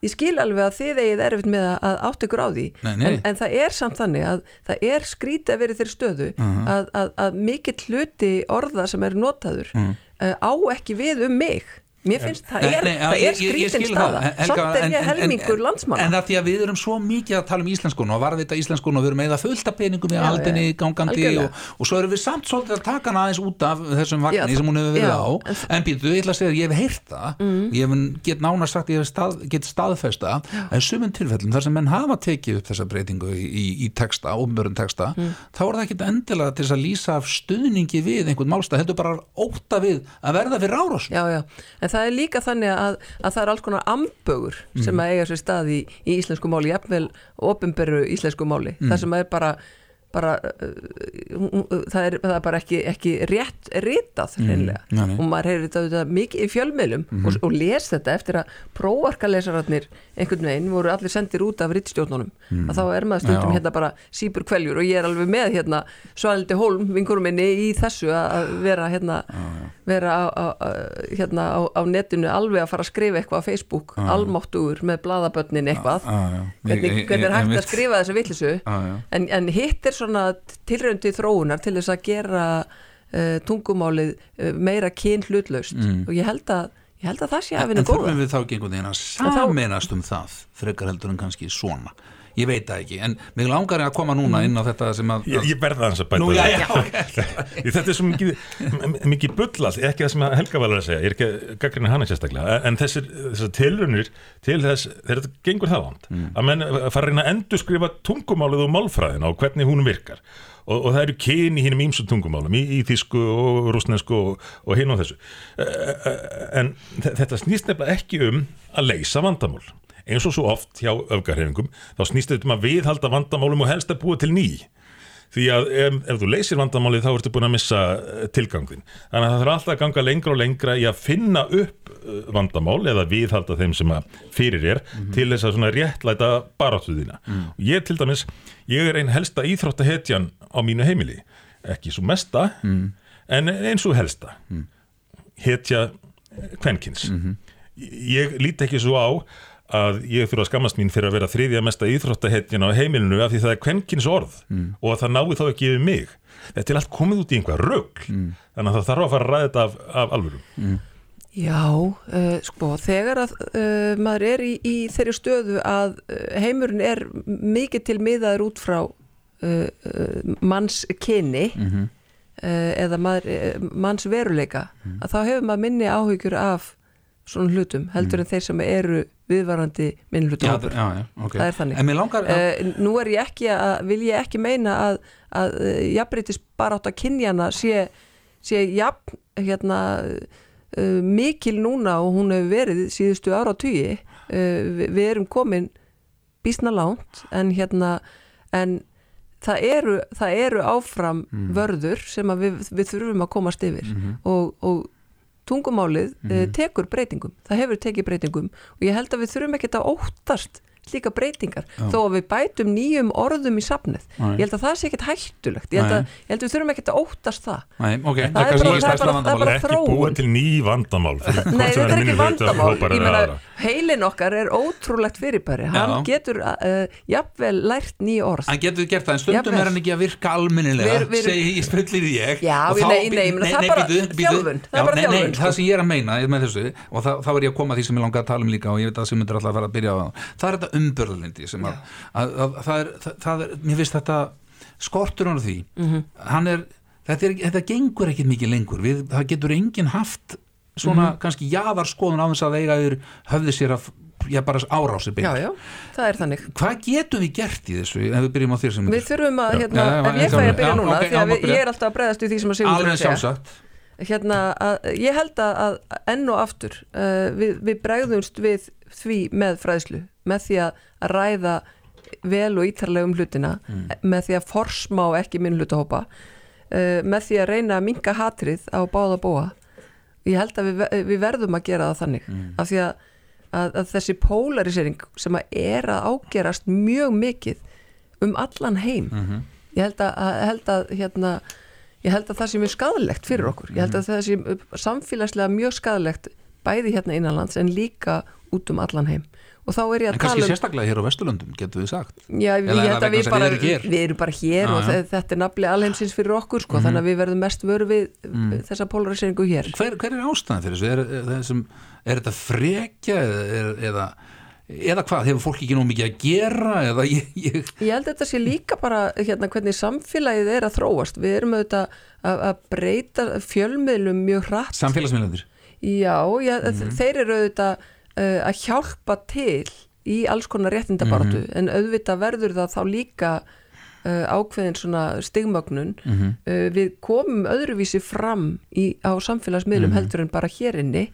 ég skil alveg að þið eigið erfitt með að, átt ykkur á því. Nei, nei. En, en það er samt þannig að það er skrítið að vera þeirri stöðu að, að, að mikill hluti orða sem er notaður uh, á ekki við um mig mér finnst það er, Nei, það er skrítin staða. samt er en- ég helmingur landsmanna. En það því að við erum svo mikið að tala um íslenskun og varðvita íslenskun og við erum eða fullt af peningum í Já, aldinni já, gangandi og, og svo erum við samt svolítið að taka hana aðeins út af þessum vagnir sem hún hefur verið já, á. en- en býtu, ég ætla að segja að ég hef heyrt það. Mm. ég hef get nána sagt, ég hef stað, get staðfesta að í sumum tilfellum þar sem menn hafa tekið upp þessa breytingu í, í, í texta, ofnbörun texta Mm. þá er það ekkit endilega til að lýsa stuðningi við einhvern málstað, heldur bara óta við að verða fyrir árásum. En það er líka þannig að, að það er alls konar ambögur sem að eiga sér stað í, í íslensku máli jafnvel opinberu íslensku máli Mm. það sem er bara bara, uh, hún- uh, það, er, það er bara ekki, ekki rétt ritað hreinlega. nei, nei. og maður heyrir þetta, mikið í fjölmiðlum og, og les þetta eftir að prófarkalesararnir einhvern veginn voru allir sendir út af rittstjórnunum að þá er maður stundum Já. hérna bara sípur kveljur og ég er alveg með hérna Svaldi Holm, vinkurum minni í þessu að vera hérna vera á, á, hérna á, á netinu alveg að fara að skrifa eitthvað á Facebook almáttugur með bladabönnin eitthvað. Já, já. hvernig, hvernig er hægt að skrifa Já, já. en, en hitt er svona tilröndi þróunar til þess að gera uh, tungumálið uh, meira kyn hlutlaust og ég held að ég held að það sé að En vinna góða. þurfum við þá ekki einhvern veginn að saminast um það frekar heldur en kannski svona ég veit það ekki, en mig langar að koma núna inn á þetta sem að Ég, ég verða hans að bæta Nú, já, já, ok. Því Þetta er svo mikið, mikið bullall, ekki það sem að Helga var að segja, ég er ekki að gaggrina hana sérstaklega, en þessir, þessar tilrunir til þess, þegar þetta gengur það vant, Mm. að menn fara að reyna að endurskrifa tungumálið og málfræðina og hvernig hún virkar. Og, og það eru kyn í hinnum ímsum tungumálum, í, í þýsku og rúsnesku og, og hinn og þessu. Eh, eh, En þe- þetta snýst nefnilega ekki um að leysa vandamál. Eins og svo oft hjá öfgarhefingum, þá snýst þetta um að viðhalda vandamálum og helst að búa til ný. Því að ef, ef þú leysir vandamálið þá ertu búin að missa eh, tilgangin þannig að það þarf alltaf að ganga lengra og lengra í að finna upp eh, vandamál eða viðhalda þeim sem fyrir er til þess að svona réttlæta baráttuðina og ég til dæmis, ég er einn helsta íþróttahetjan á mínu heimili. Ekki svo mesta en eins og helsta. Hetja kvenkins. Ég líti ekki svo á að ég þurfa að skammast mín fyrir að vera þriðja mesta íþróttahetjan á heimilinu af því það er kvenkins orð og að það nái þá ekki yfir mig. Þetta er allt komið út í einhver rögl þannig að það þarf að fara að ræða þetta af, af alvöru. Já, uh, sko, þegar að uh, maður er í, í þeirri stöðu að uh, heimurinn er mikið til miðaður út frá uh, uh, manns kyni uh, eða maður, uh, manns veruleika að þá hefur maður minni áhyggjur af svona hlutum heldur en þeir sem eru viðvarandi minn já, hlutum já, já, ok. Það er þannig. að, Uh, nú er ég ekki að, vil ég ekki meina að, að uh, jafnbreytis bara átt að kynjana sé, sé jafn hérna uh, mikil núna og hún hefur verið síðustu ára á tugi uh, við, við erum komin bísna langt en hérna en það eru, það eru áfram vörður sem við, við þurfum að komast yfir. Og, og tungumálið mm tekur breytingum, það hefur tekið breytingum og ég held að við þurfum ekkert að óttast slíka breytingar. Þó að við bætum nýjum orðum í safnið. Nei. ég held að það sé ekkert hættulegt. Ég held að, ég held að við þurfum ekkert að óttast það. Nei, ok, Það er kannski bara- er það er bara- það er bara ekki þróun. búið til ný vandamál Nei, þetta er ekki vandamál. meina, heilin okkar er ótrúlegt fyrirbæri. Hann Já. getur uh, jafnvel lært nýja orð. Hann getur gert það, en stundum Jafnvel. er hann ekki að virka við- segi ég spullir ég. Já, það er það er Já. Það sem ég er að meina með þessu, og þá, þá er ég að koma því sem ég langar að tala um líka og ég veit að sem myndir alltaf að fara að byrja á það það er þetta umbörðalindi sem að, að, að, það, er, það, það er, mér finnst þetta skortur hann á því. Mhm. hann er, þetta, er, þetta gengur ekkit mikið lengur, við, það getur enginn haft svona Mhm. kannski jaðarskoðun á þess að eiga yfir höfði sér að já, bara árásir Já, já, það er þannig. Hvað getum við gert í þessu ef við byrjum á þér sem Við þurfum að, hérna, Já, já, ef ég fæ að byrja núna ok, því að ég er alltaf að bregðast við því sem að Sigur Alveg sjálfsagt hérna, að, ég held að, enn og aftur uh, við, við bregðumst við því með fræðslu með því að, ræða vel og ítarlega um hlutina með því að forsmá ekki minn hlutahópa uh, með því að reyna að minka hatrið á báða búa ég held að við, við verðum að gera það þannig af því að, að, að þessi polarisering sem að er að ágerast mjög mikið um allan heim. Ég held að, að, held að hérna, ég held að það sé mjög skadalegt fyrir okkur. Ég held að það sé samfélagslega mjög skadalegt bæði hérna innanlands en líka út um allan heim. Og þá er ég En að kannski tala um sérstaklega hér á Vesturlöndum, getur við sagt. Já, ég held að við bara, við erum bara hér og þetta er nafli alheimsins fyrir okkur sko, þannig að við verðum mest vöru við þessa polariseringu hér. Hver, hver er ástæðan fyrir þessu? Er, þetta frekja eða, eða, hvað? Hefur fólk ekki nú mikið að gera? Eða ég, ég, Ég held að þetta sé líka bara hérna, hvernig samfélagið er að þróast við erum auðvitað að, að breyta fjölmiðlum mjög hratt samfélagsmiðlandir Já, já Mhm. þeir eru auðvitað uh, að hjálpa til í alls konar réttindabaratu Mhm. en auðvitað verður það þá líka uh, ákveðin svona stigmögnun Mhm. uh, við komum öðruvísi fram í, á samfélagsmiðlum Mhm. heldur en bara hér inni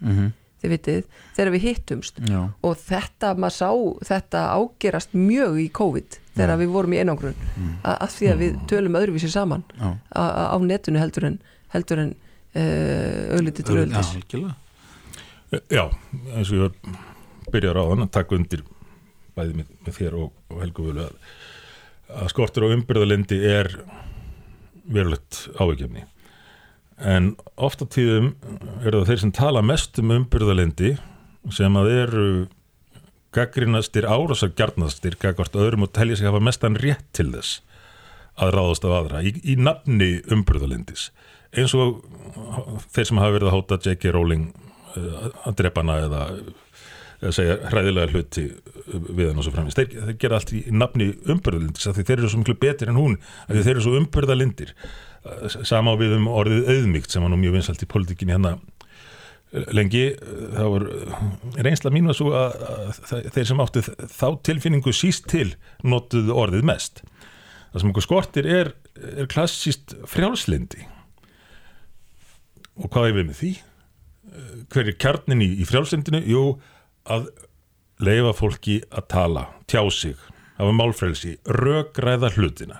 þið vitið, þegar við hittumst Já. og þetta, maður sá þetta ágerast mjög í COVID þegar við vorum í einangrun Mm. að, því að við tölum öðruvísi saman Já. á, á netinu heldur en heldur en uh, auðliti til Já, auðlis algjörlega. Já, eins og ég byrjar á þann að taka undir bæði með, með þér og, og Helgu Völu að, að skortur á umbyrðalendi er verulegt áveikjafni en oft á tíðum eru það þeir sem tala mest um umbyrðalendi sem að eru gaggrinastir, árásar gjarnastir gagvart öðrum og telja sig hafa mestan rétt til þess að ráðast af aðra í, í nafni umbyrðalendis eins og þeir sem hafa verið að hóta J.K. Rowling uh, að drepa hana eða eða segja hræðilega hluti við hann og svo framins. Þeir, þeir gera allt í nafni umbyrðalindis því þeir eru svo miklu betur en hún því þeir eru svo umbyrðalindir sama á við um orðið auðmygt sem var nú mjög vinsalt í politikinni hérna eh, lengi. Þá var eh, reynsla mín var svo að, að þe- þeir sem áttu þá tilfinningu síst til notuðu orðið mest. Það sem okkur skortir er, er klassíst frjálslindi og hvað er við með því? Eh, Hver er kjarnin í, í frjálslindinu? Jú, að leifa fólki að tala, tjá sig hafa málfrelsi, rökræða hlutina.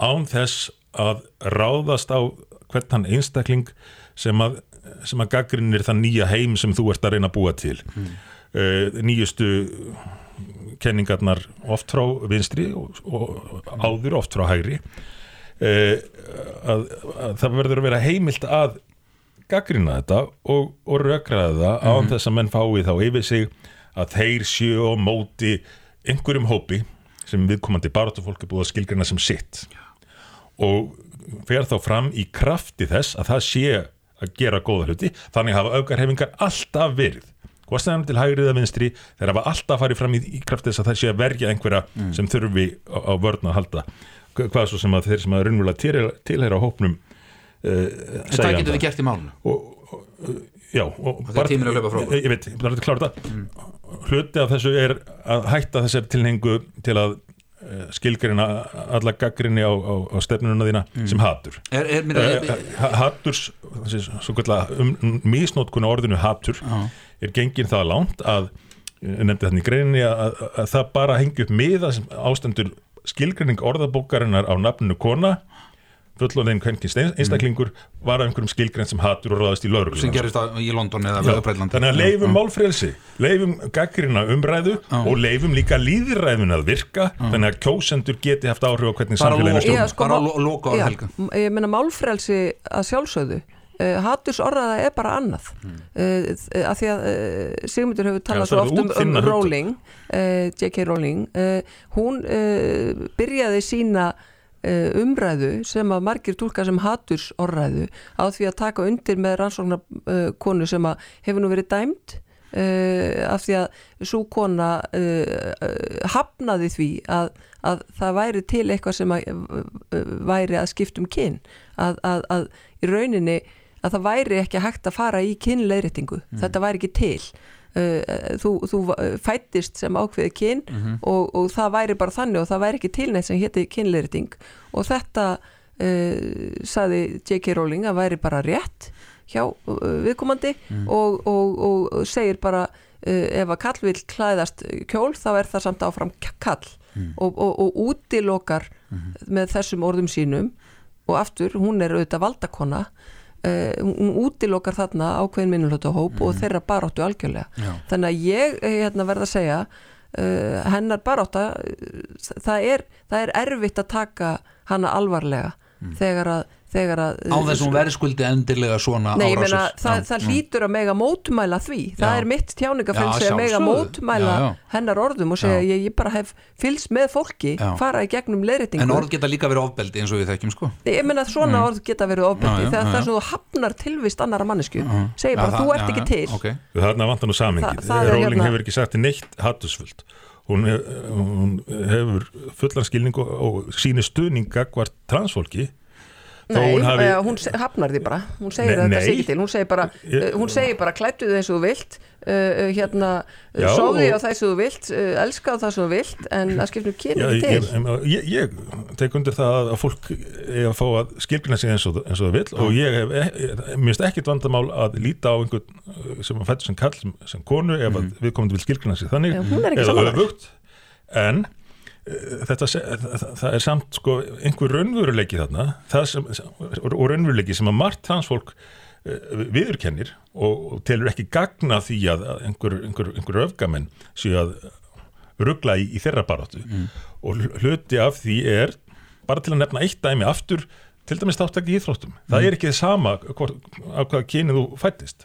Án þess að ráðast á hvern hann einstakling sem að, sem að gaggrinir þann nýja heim sem þú ert að reyna að búa til. Mm. nýjustu kenningarnar oft frá vinstri og, og áður oft frá hægri. Uh, að, að það verður að vera heimilt að gaggrina þetta og, og rökraða það án þess að menn fái þá yfir sig að þeir séu á móti einhverjum hópi sem viðkomandi baráttufólk er búið að skilgrina sem sitt og fer þá fram í krafti þess að það sé að gera góða hluti, þannig hafa aukarhefingar alltaf verið hvað stæðan til hægrið að vinstri, þeir hafa alltaf farið fram í, í krafti þess að það sé að verja einhverja sem þurfi á, á vörn að halda. Hva- hvað svo sem að þeir sem að raunverulega til, tilheyra hópnum uh, En hvað getur við gert í málunum? og, og, já, og tíminn er að hlaupa frá ég, ég veit, bara að klára þetta hluti af þessu er að hætta þessari tilhengu til að uh, skilgreina alla gaggrinni á, á, á stefnununa þína sem hatur Er, er, er, þessi, svo kallar um, misnótkun á orðinu hatur Já. er gengin það langt að nefndi þannig í greininni að, að, að það bara hengi upp miða sem ástendur skilgreining orðabókarinnar á nafninu kona fullorðin kvenkins einstaklingur var af einhverjum skilgrein sem hatur og ráðast í sem lögregluna gerist í London eða Já, við Breitlandi Þannig að leifum málfrelsi, leifum gaggrina umræðu Já. og leifum líka líðræðun að virka þannig að kjósendur geti haft áhrif á hvernig samfélaginu stjórn. Sko, bara lo- loka Já, helga ég meina málfrelsi að sjálfsögðu uh, haturs orðaða er bara annað mm. uh, að því að uh, Sigmundur hefur talað Já, svo oft um, um. Rowling uh, J.K. Rowling uh, hún uh, byrjaði sína umræðu sem að margir tólka sem haturs orðræðu á því að taka undir með rannsóknar uh, konu sem að hefur nú verið dæmt uh, af því að svo kona uh, hafnaði því að, að það væri til eitthvað sem að, uh, væri að skipta um kyn. Að, að, að í rauninni að það væri ekki hægt að fara í kynleiðréttingu. Þetta væri ekki til þú, þú fættist sem ákveði kyn og, og það væri bara þannig og það væri ekki til neitt sem héti kynleiðrétting. Og þetta uh, saði J.K. Rowling að væri bara rétt hjá viðkomandi og, og, og segir bara ef að kall vil klæðast kjól þá er það samt áfram kall og, og, og útilokar með þessum orðum sínum. Og aftur, hún er auðvitað valdakona hún útilokar þarna ákveðin minnulötu og þeirra baráttu algjörlega. Já. þannig að ég eh, hérna, verð að segja uh, hennar barátta það, er, það er erfitt að taka hana alvarlega þegar að, þegar að á þessum verðskuldi endilega svona Nei, ég meina, það, það já. hlýtur að mega mótmæla því það Já. er mitt tjáningafrelsi Já, að mega mótmæla Já, já. hennar orðum og segja ég, ég bara hef fylgst með fólki Já. fara í gegnum leiðréttingu en orð geta líka verið ofbeldi eins og við þekkjum sko Ég meina svona orð geta verið ofbeldi það er svona þú hafnar tilvist annara mannesku segir bara þú ert ekki til ok. Þarna vantar nú er Róling hérna- hefur ekki sagt neitt hattusfullt. Hún, hef, hún hefur fullan skilning og, og síni stuðning gagvart transfólki. Nei, hafi- hafi... hún hafnar því bara. Hún segir að þetta ekki til. Hún segir bara, uh, hún segir bara klættu þið eins og þú vilt uh, uh, hérna, uh, sofði og- á það sem þú vilt uh, elska á það sem þú vilt en það skiptir kyn Já, ekki ég, til. ég, ég, ég tek undir það að- að fólk er að fá að skilgrina sig eins og, eins og það vill og ég hef, e- mér finnst ekkit vandamál að líta á einhvern uh, sem að fættu sem kall sem, konu ef mm. við komum vil skilgrina sig þannig eða öfugt. En uh, þetta, se- það, er samt sko einhver raunveruleiki þarna. Það sem, og raunveruleiki sem að margt transfólk uh, viðurkennir og, og telur ekki gagna því að einhver, einhver, einhver öfgamenn séu að ruggla í, í þeirra baráttu. Og hl- hluti af því er bara til að nefna eitt dæmi aftur til dæmis þáttak í íþróttum. Það er ekki það sama hvort, á hvaða kyni þú fættist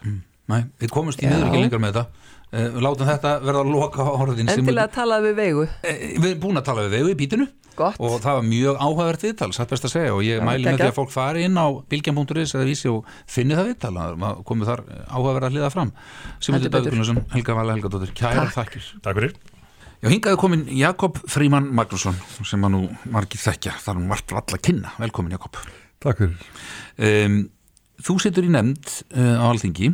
Nei, við komumst í miður ekki lengar með þetta uh, látum þetta verða að loka orðin sem endilega talaði við veigu. Eh, við erum búin að tala við þau í bítinu. Gott. og það var mjög áhugavert viðtal satt best að segja. Og ég mæli með því að fólk fari inn á bilgjan.is eða vísi og finni það viðtal. Að komið þar áhugaverð að hliða fram. Simundur Gunnarsson, Helga Vala Helgadóttir kæra Takk. þakkir. Takk fyrir. Já, hingaði komin Jakob Fríman Magnússon sem að nú margir þekkja. Þar nú margt valla kynna, velkomin Jakob. Takk fyrir. um, Þú situr í nefnd uh, á Alþingi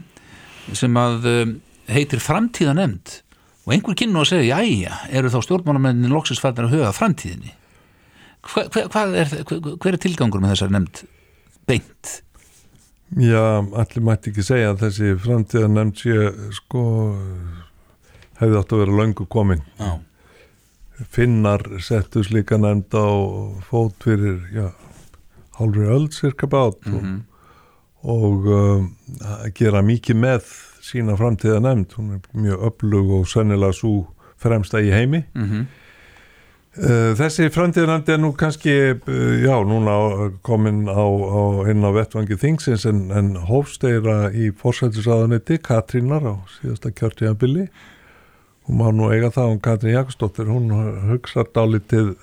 sem að um, heitir framtíða nefnd og einhver kynnu að segja, jæja, eru þá stjórnmálamennin loksins fættir að huga framtíðinni hver, hvað er, hver, er tilgangur með þessari nefnd beint? Já, allir mætti ekki segja að þessi framtíða nefnd sé sko hefði átt að vera löngu komin. Já, Finnar settu slíka nefnd á fót fyrir, já, hálfri öll cirka bát Mhm. og, og um, að gera mikið með sína framtíða nefnd. Hún er mjög öflug og sennilega svo fremsta í heimi. mm Uh, Þessi framtíðanandi er nú kannski, uh, já, núna komin á, á inn á vettvangi þingsins en, en hófsteira í fórsættisáðanetti Katrínar á síðasta kjörtíðanbili. Hún má nú eiga það um Katrín Jakobsdóttir, hún hugsa dálítið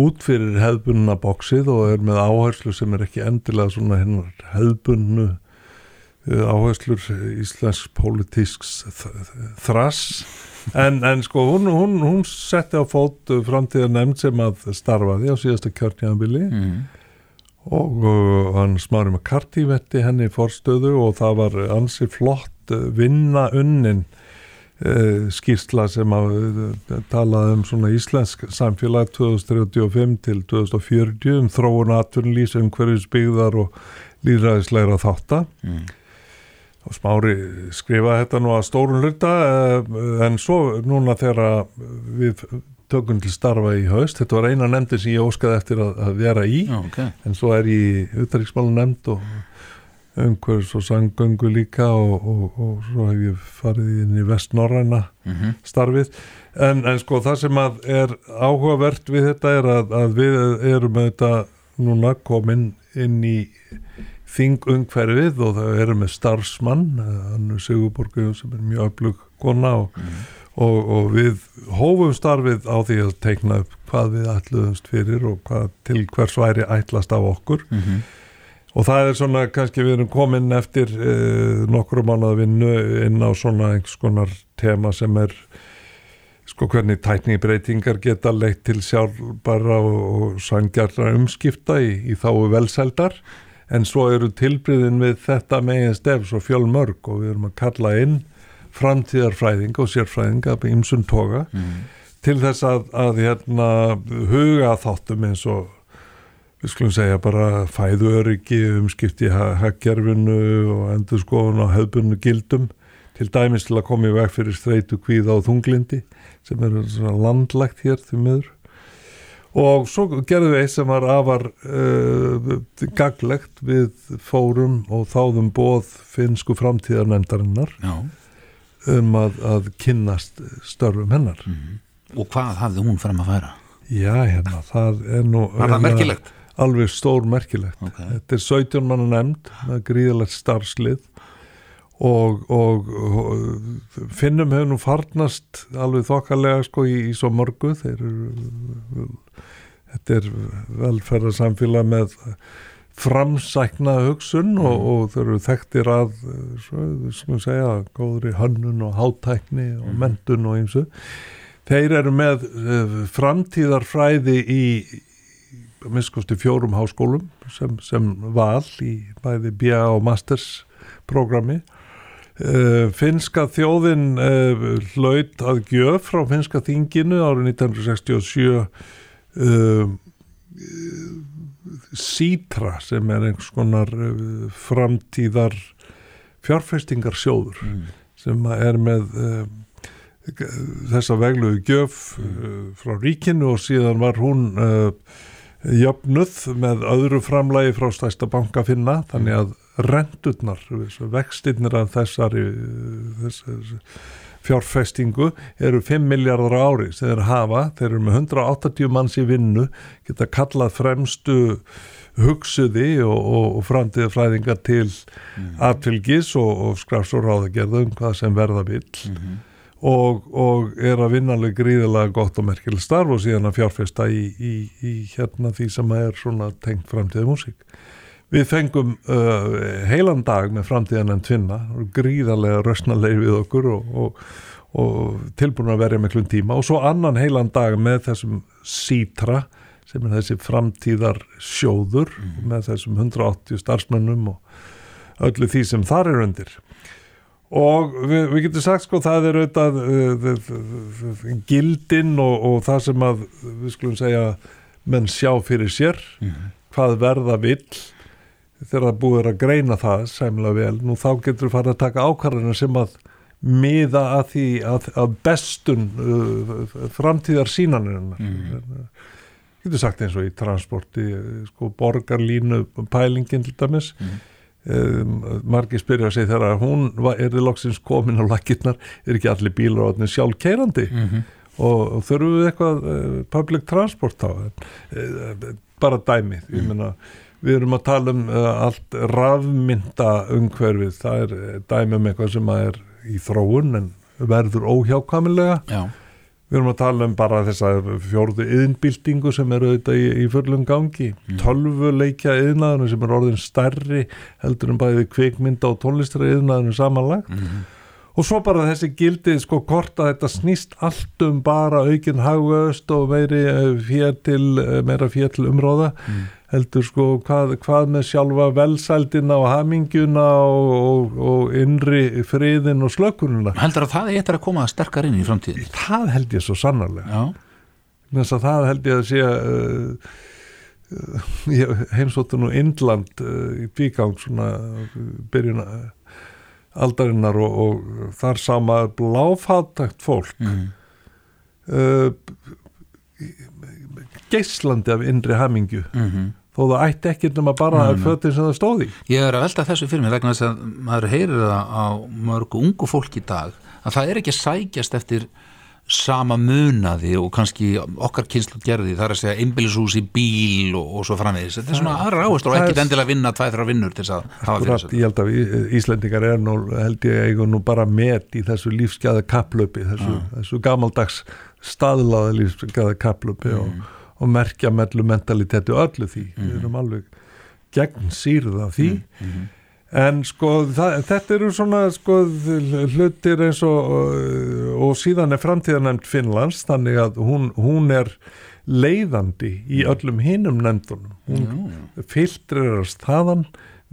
út fyrir hefðbunna bóksið og er með áherslu sem er ekki endilega svona hennar hefðbunnu áherslur íslensk pólitísks þrass en, en sko hún, hún, hún setti á fót framtíða nefnd sem að starfaði á síðasta kjörnjafnbili -hmm. og uh, hann smári með kartívetti henni í forstöðu og það var ansi flott vinna unnin uh, skýrsla sem að uh, talaði um svona íslensk samfélag 2035 til 2040 um þróun atvinnlýs um hverju spygðar og líðræðislegra þátta Mm. Og Smári skrifaði þetta nú að stórun hluta eh, en svo núna þegar við tökum til starfa í haust þetta var eina nefndin sem ég óskaði eftir að, að vera í Já, ok. en svo er ég í utanriksmálu nefnd og umhverfis og sangöngu líka og, og, og svo hef ég farið inn í vestnorræna Mhm. starfið en, en sko það sem að er áhugavert við þetta er að, að við erum þetta núna komin inn í þingungferfið og það erum með starfsmann hann Sigurborgu sem er mjög öflug kona og, og, og við hófum starfið á því að teikna upp hvað við ætluðumst fyrir og hvað til hvers væri ætlast af okkur. Mhm. og það er svona kannski við erum komin eftir uh, nokkru mánuða vinnu inn á svona einhvers konar tema sem er sko hvernig tækningbreytingar geta leitt til sjálfbara og, og sangjarna umskipta í, í þáu velsældar en svo eru tilbriðin við þetta megin stef svo fjölmörg og við erum að kalla inn framtíðarfræðinga og sérfræðinga af ymsum toga Mhm. til þess að, að hérna, huga þáttum eins og við skulum segja bara fæðu öryggi, umskipti haggerfinu og endur skoðun á hefðbunnu gildum til dæmis til að koma í veg fyrir streitu kvíða og þunglindi sem er svona landlægt hér því miður og svo gerðum við eitt sem var afar uh, gaglegt við fórum og þáðum bóð finsku framtíðarnefndarinnar um að, að kynnast störfum hennar. Og hvað hafði hún fram að færa? Já, hérna, það er nú það merkilegt? Alveg stór merkilegt. Ok. Þetta er 17 manna nefnd með gríðalegt starfslið. Og, og, og finnum hefur nú farnast alveg þokkalega sko í, í svo mörgu. Þeir eru þetta er velferðarsamfélag með framsækna hugsun og, og þeir eru þekktir að svo, skulum segja, góðri hönnun og hátækni og mentun og eins og þeir eru með uh, framtíðarfræði í miskusti fjórum háskólum sem, sem val í bæði BA og Masters programmi uh, finska þjóðin uh, hlaut að gjöf frá finska þinginu árið 1967 uh, Sítra sem er einhvers konar uh, framtíðar fjárfestingarsjóður Mm. sem er með uh, þessa vegluðu gjöf uh, frá ríkinu og síðan var hún uh, jöfnuð með öðru framlægi frá stæsta banka finna þannig að rendurnar, vextinnir af þessari, uh, þessari fjárfestingu eru 5 miljardar ári sem þeir hafa, þeir eru með 180 manns í vinnu, geta kallað fremstu hugsuði og, og, og framtíða fræðinga til atfylgis og, og skrafs og ráðagerðum hvað sem verða vill. Og, og er að vinna alveg gríðilega gott og merkileg starf og síðan að fjárfesta í, í, í hérna því sem er svona tengt framtíða músík. Við fengum uh, heilan dag með framtíðan en tvinna, gríðarlega rösnalegi við okkur og, og, og tilbúin að verja miklum tíma. Og svo annan heilan dag með þessum sítra sem er þessi framtíðar sjóður með þessum 180 starfsmönnum og öllu því sem þar er undir. Og við, við getum sagt sko það er auðvitað uh, uh, gildin og, og það sem að við skulum segja menn sjá fyrir sér hvað verða vill þegar það búið að greina það sæmlega vel, nú þá getur við farið að taka ákvarðanir sem að miða að því að, að bestun uh, framtíðar sínanir getur sagt eins og í transporti sko borgarlínu pælingin til dæmis. Um, margir spyrja sig þegar hún er þið loksins komin á lakirnar er ekki allir bílar á þessum sjálfkeirandi og, og þurfum við eitthvað uh, public transport á uh, bara dæmi ég meina við erum að tala um uh, allt rafmynda umhverfið það er uh, dæmi um eitthvað sem er í þróun en verður óhjákamilega Já. Við erum að tala um bara þessa fjórðu yðnbildingu sem eru auðvitað í, í fullum gangi, mm. tölvuleikja yðnaðinu sem er orðin stærri heldur en bæði kvikmynda og tónlistra yðnaðinu samanlagt og svo bara þessi gildi sko kort að þetta snýst allt um bara aukin hagvöst og meiri fér til, eh, meira fér til umróða heldur sko hvað, hvað með sjálfa velsældina og haminguna og, og, og innri friðin og slökununa Heldur að það eitt er að koma sterkar inn í framtíðin? það held ég svo sannarlega. Þess að það held ég að sé uh, uh, ég heimsóttu nú Indland uh, í bígang svona uh, byrjun uh, aldarinnar og, og þar sama bláfátækt fólk Mm. uh, geislandi af innri hamingju Mhm. þó það ætti ekki nema bara að nei. fötin sem það stóði Ég er að velta þessu fyrir mér vegna þess að maður heyrir það á mörgu ungu fólk í dag að það er ekki sækjast eftir sama munaði og kannski okkar kynslu gerði, það er að segja einbýlishús í bíl og, og svo framvegis. Þetta er svona aðra áherslu og ekkit endilega vinna tvæð þrjá vinnur til þess að hafa fyrir þessu. ég held að Í- Íslendingar er nú, held ég eigu nú bara met í þessu lífsgæða kapplöpi þessu, þessu gamaldags staðlaða lífsgæða kapplöpi og, og merkja mellu mentalitetu öllu því, við erum alveg gegn sýrð af því en sko það, þetta eru svona sko hlutir eins og og síðan er framtíðanemnd Finnlands þannig að hún, hún er leiðandi í öllum hinum nefndunum. Hún filtrerast þaðan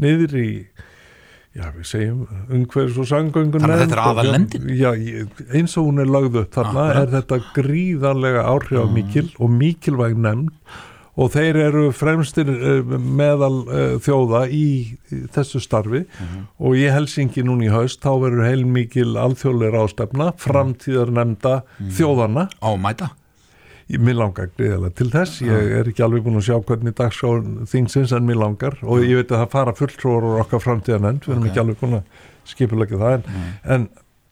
niður í já við segjum umhverfis og sangöngun Þannig að þetta er aðalnefndin? já, ég- eins og hún er lögð upp þarna Akkurat. er þetta gríðarlega áhrifamikil og mikilvæg nefnd og þeir eru fremstir eh, meðal uh, þjóða í, þessu starfi. Og í Helsingi núna í haust þá verður heilmikil alþjóðleir ástefna framtíðar nefnda þjóðana á mæta? Ég- Mér langar greiðilega til þess, ég er ekki alveg búin að sjá hvernig dagskrán þingsins en mér langar. Og ég veit að það fara fulltrúar úr okkar framtíðanend, við erum Ok. ekki alveg búin að skipulegja það en, en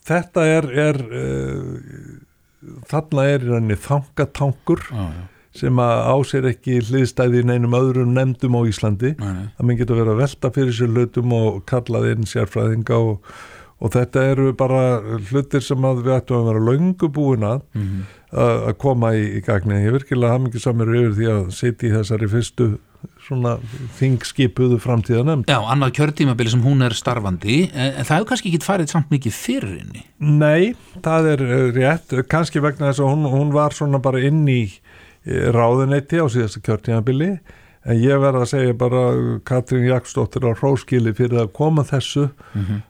þetta er, er uh, þarna er í rauninni þangatankur já, já. Sem að á sér ekki hliðstæði í neinum öðrum nefndum á Íslandi Nei, að minn getur verið að velta fyrir sér hlutum og kallað inn sérfræðinga og, og þetta eru bara hlutir sem að við ættum að vera löngu búin að Mhm. að að koma í, í gagni. Ég virkilega hamingi samir yfir því að sitja í þessari fyrstu svona þingskipuðu framtíða nefnd. Já, annað kjörtímabili sem hún er starfandi en, en það hefur kannski ekki farið samt mikið fyrir henni Nei, það er eh, rétt, kannski vegna þess að hún, hún var svona bara inn í eh, ráðuneyti á síðasta kjörtímabili en ég verð að segja bara Katrín Jakobsdóttir á hróskili fyrir að koma þessu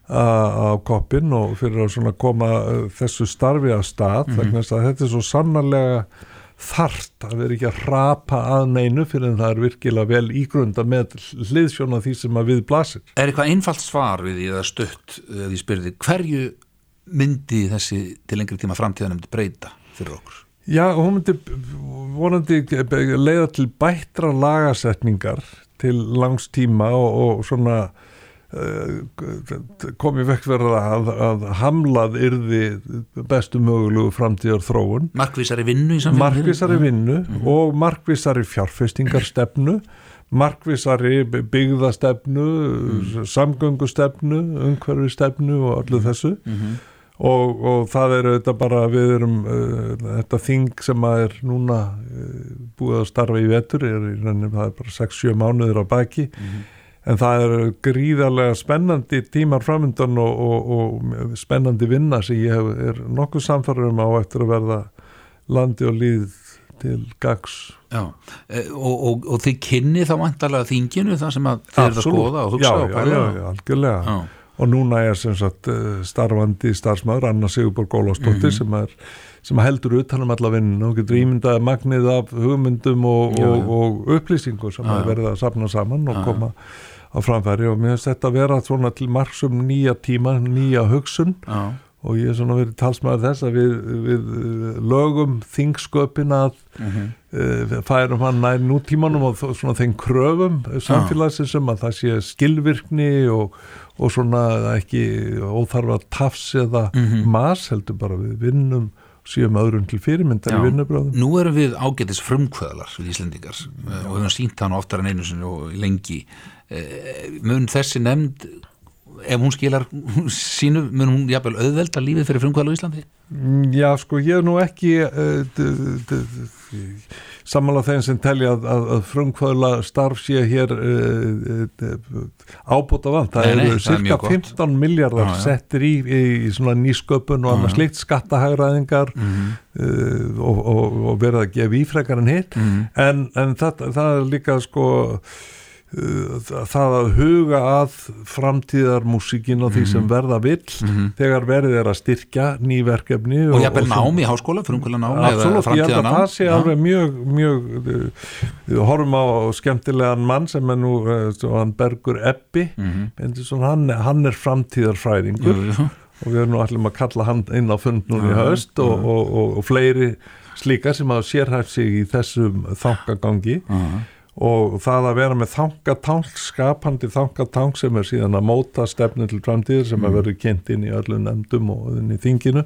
á, á koppin og fyrir að koma eh, þessu starfi að stað vegna þess að þetta er svo sannarlega þart að vera ekki að rapa að neinu fyrir en það er virkilega vel ígrunda með hliðsjón af því sem að við blasir. Er eitthvað einfalt svar við því eða stutt eða því spyrði hverju myndi þessi til lengri tíma framtíðanemnd breyta fyrir okkur? Já, hún myndi vonandi leiða til bættra lagasetningar til langs tíma og, og svona uh, komið vekk verða að, að hamlað yrði bestu mögulegu framtíðar þróun Markvísari vinnu í samfélaginu? markvísari vinnu og markvísari fjárfestingarstefnu markvísari byggðastefnu samgöngustefnu umhverfistefnu og öllu þessu og, og það er þetta bara við erum uh, þetta þing sem að er núna uh, búið að starfa í vetur er, rauninni, það er bara 6-7 mánuður á baki. En það er gríðarlega spennandi tímar framöndan og, og, og spennandi vinna sem ég hef, er nokkuð samfæður um á eftir að verða landi og líð til gags Já, e, og, og, og þið kynni þá vantarlega þinginu það sem þið eruð að skoða og hugsa já, og já, pæla já, já, algjörlega. Já. Og núna er sem sagt eh, starfandi starfsmaður Anna Sigurborg Ólafsdóttir Mhm. sem, er, sem heldur utanum alla vinninu og getur ímyndaði magnið af hugmyndum og, Já, og, já. og upplýsingu sem já. verið að safna saman og já. koma á framfæri og mér finnst þetta að vera svona til margsum nýja tíma, nýja hugsun Já, og ég er svona verið talsmaður þess að við, við eh, lögum þingsköpin að Mhm. uh, færum hann nær nútímanum og svona þeim kröfum samfélagsins um að það sé skilvirkni og, og svona ekki óþarfa tafs eða Mhm. mas heldur bara við vinnum síðan öðrum til fyrirmyndar Já. í vinnubröðum Nú erum við ágætis frumkvöðlar við Íslendingar eh, og við höfum sínt hann oftar en einu sinni og lengi Eh, mun þessi nefnd ef hún skilar sínu mun hún jafnvel auðvelda lífið fyrir frumkvöðlar á Íslandi? Mm, Já, sko, ég er nú ekki d- d- sammála þeim sem telja að, að, að frumkvöðla starf sé hér uh, uh, ábúta vant. Það eru er cirka mjög gott. 15 miljardar settir í, í, í svona nýsköpun og annað já. slikt skattahægræðingar Mhm. uh, og, og, og verða að gefa ífrekar en hitt Mhm. en, en það, það er líka sko það að huga að framtíðarmúsíkin og því sem verða vill Mhm. þegar verið er að styrkja nýverkefni og jafnvel svo- nám í háskóla, frumkvöðla nám Absolutt, ég held að það sé Já. alveg mjög, mjög uh, horfum á skemmtilegan mann sem er nú uh, hann Bergur Ebbi Mhm. Bendisson, hann, hann er framtíðarfræðingur Jú, jú. og við erum nú allir að kalla hann inn á fund núna í haust og, og, og, og fleiri slíka sem hafa sérhæft sig í þessum þangagangi og það að vera með þangatang skapandi þangatang sem er síðan að móta stefnu til framtíðir sem að verður kynnt inn í öllu nefndum og inn í þinginu.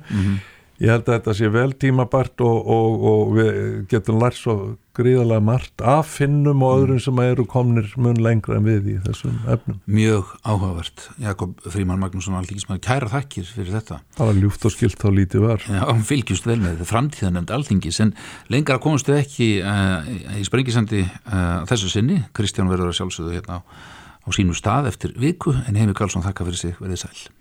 Ég held að þetta sé vel tímabært og, og, og við getum lært svo gríðarlega margt af finnum og öðrum sem eru komnir mun lengra en við í þessum efnum. Mjög áhugavert, Jakob Fríman Magnússon Alþingismæður, kæra þakkir fyrir þetta. Bara ljúft og skilt þá lítið var. Já, fylgjust vel með þetta framtíðanemnd Alþingis en lengra komumst við ekki uh, í sprengisandi uh, þessu sinni. Kristján verður að sjálfsögðu hérna á, á sínu stað eftir viku en Heimi Karlsson þakka fyrir sig, verðið sæl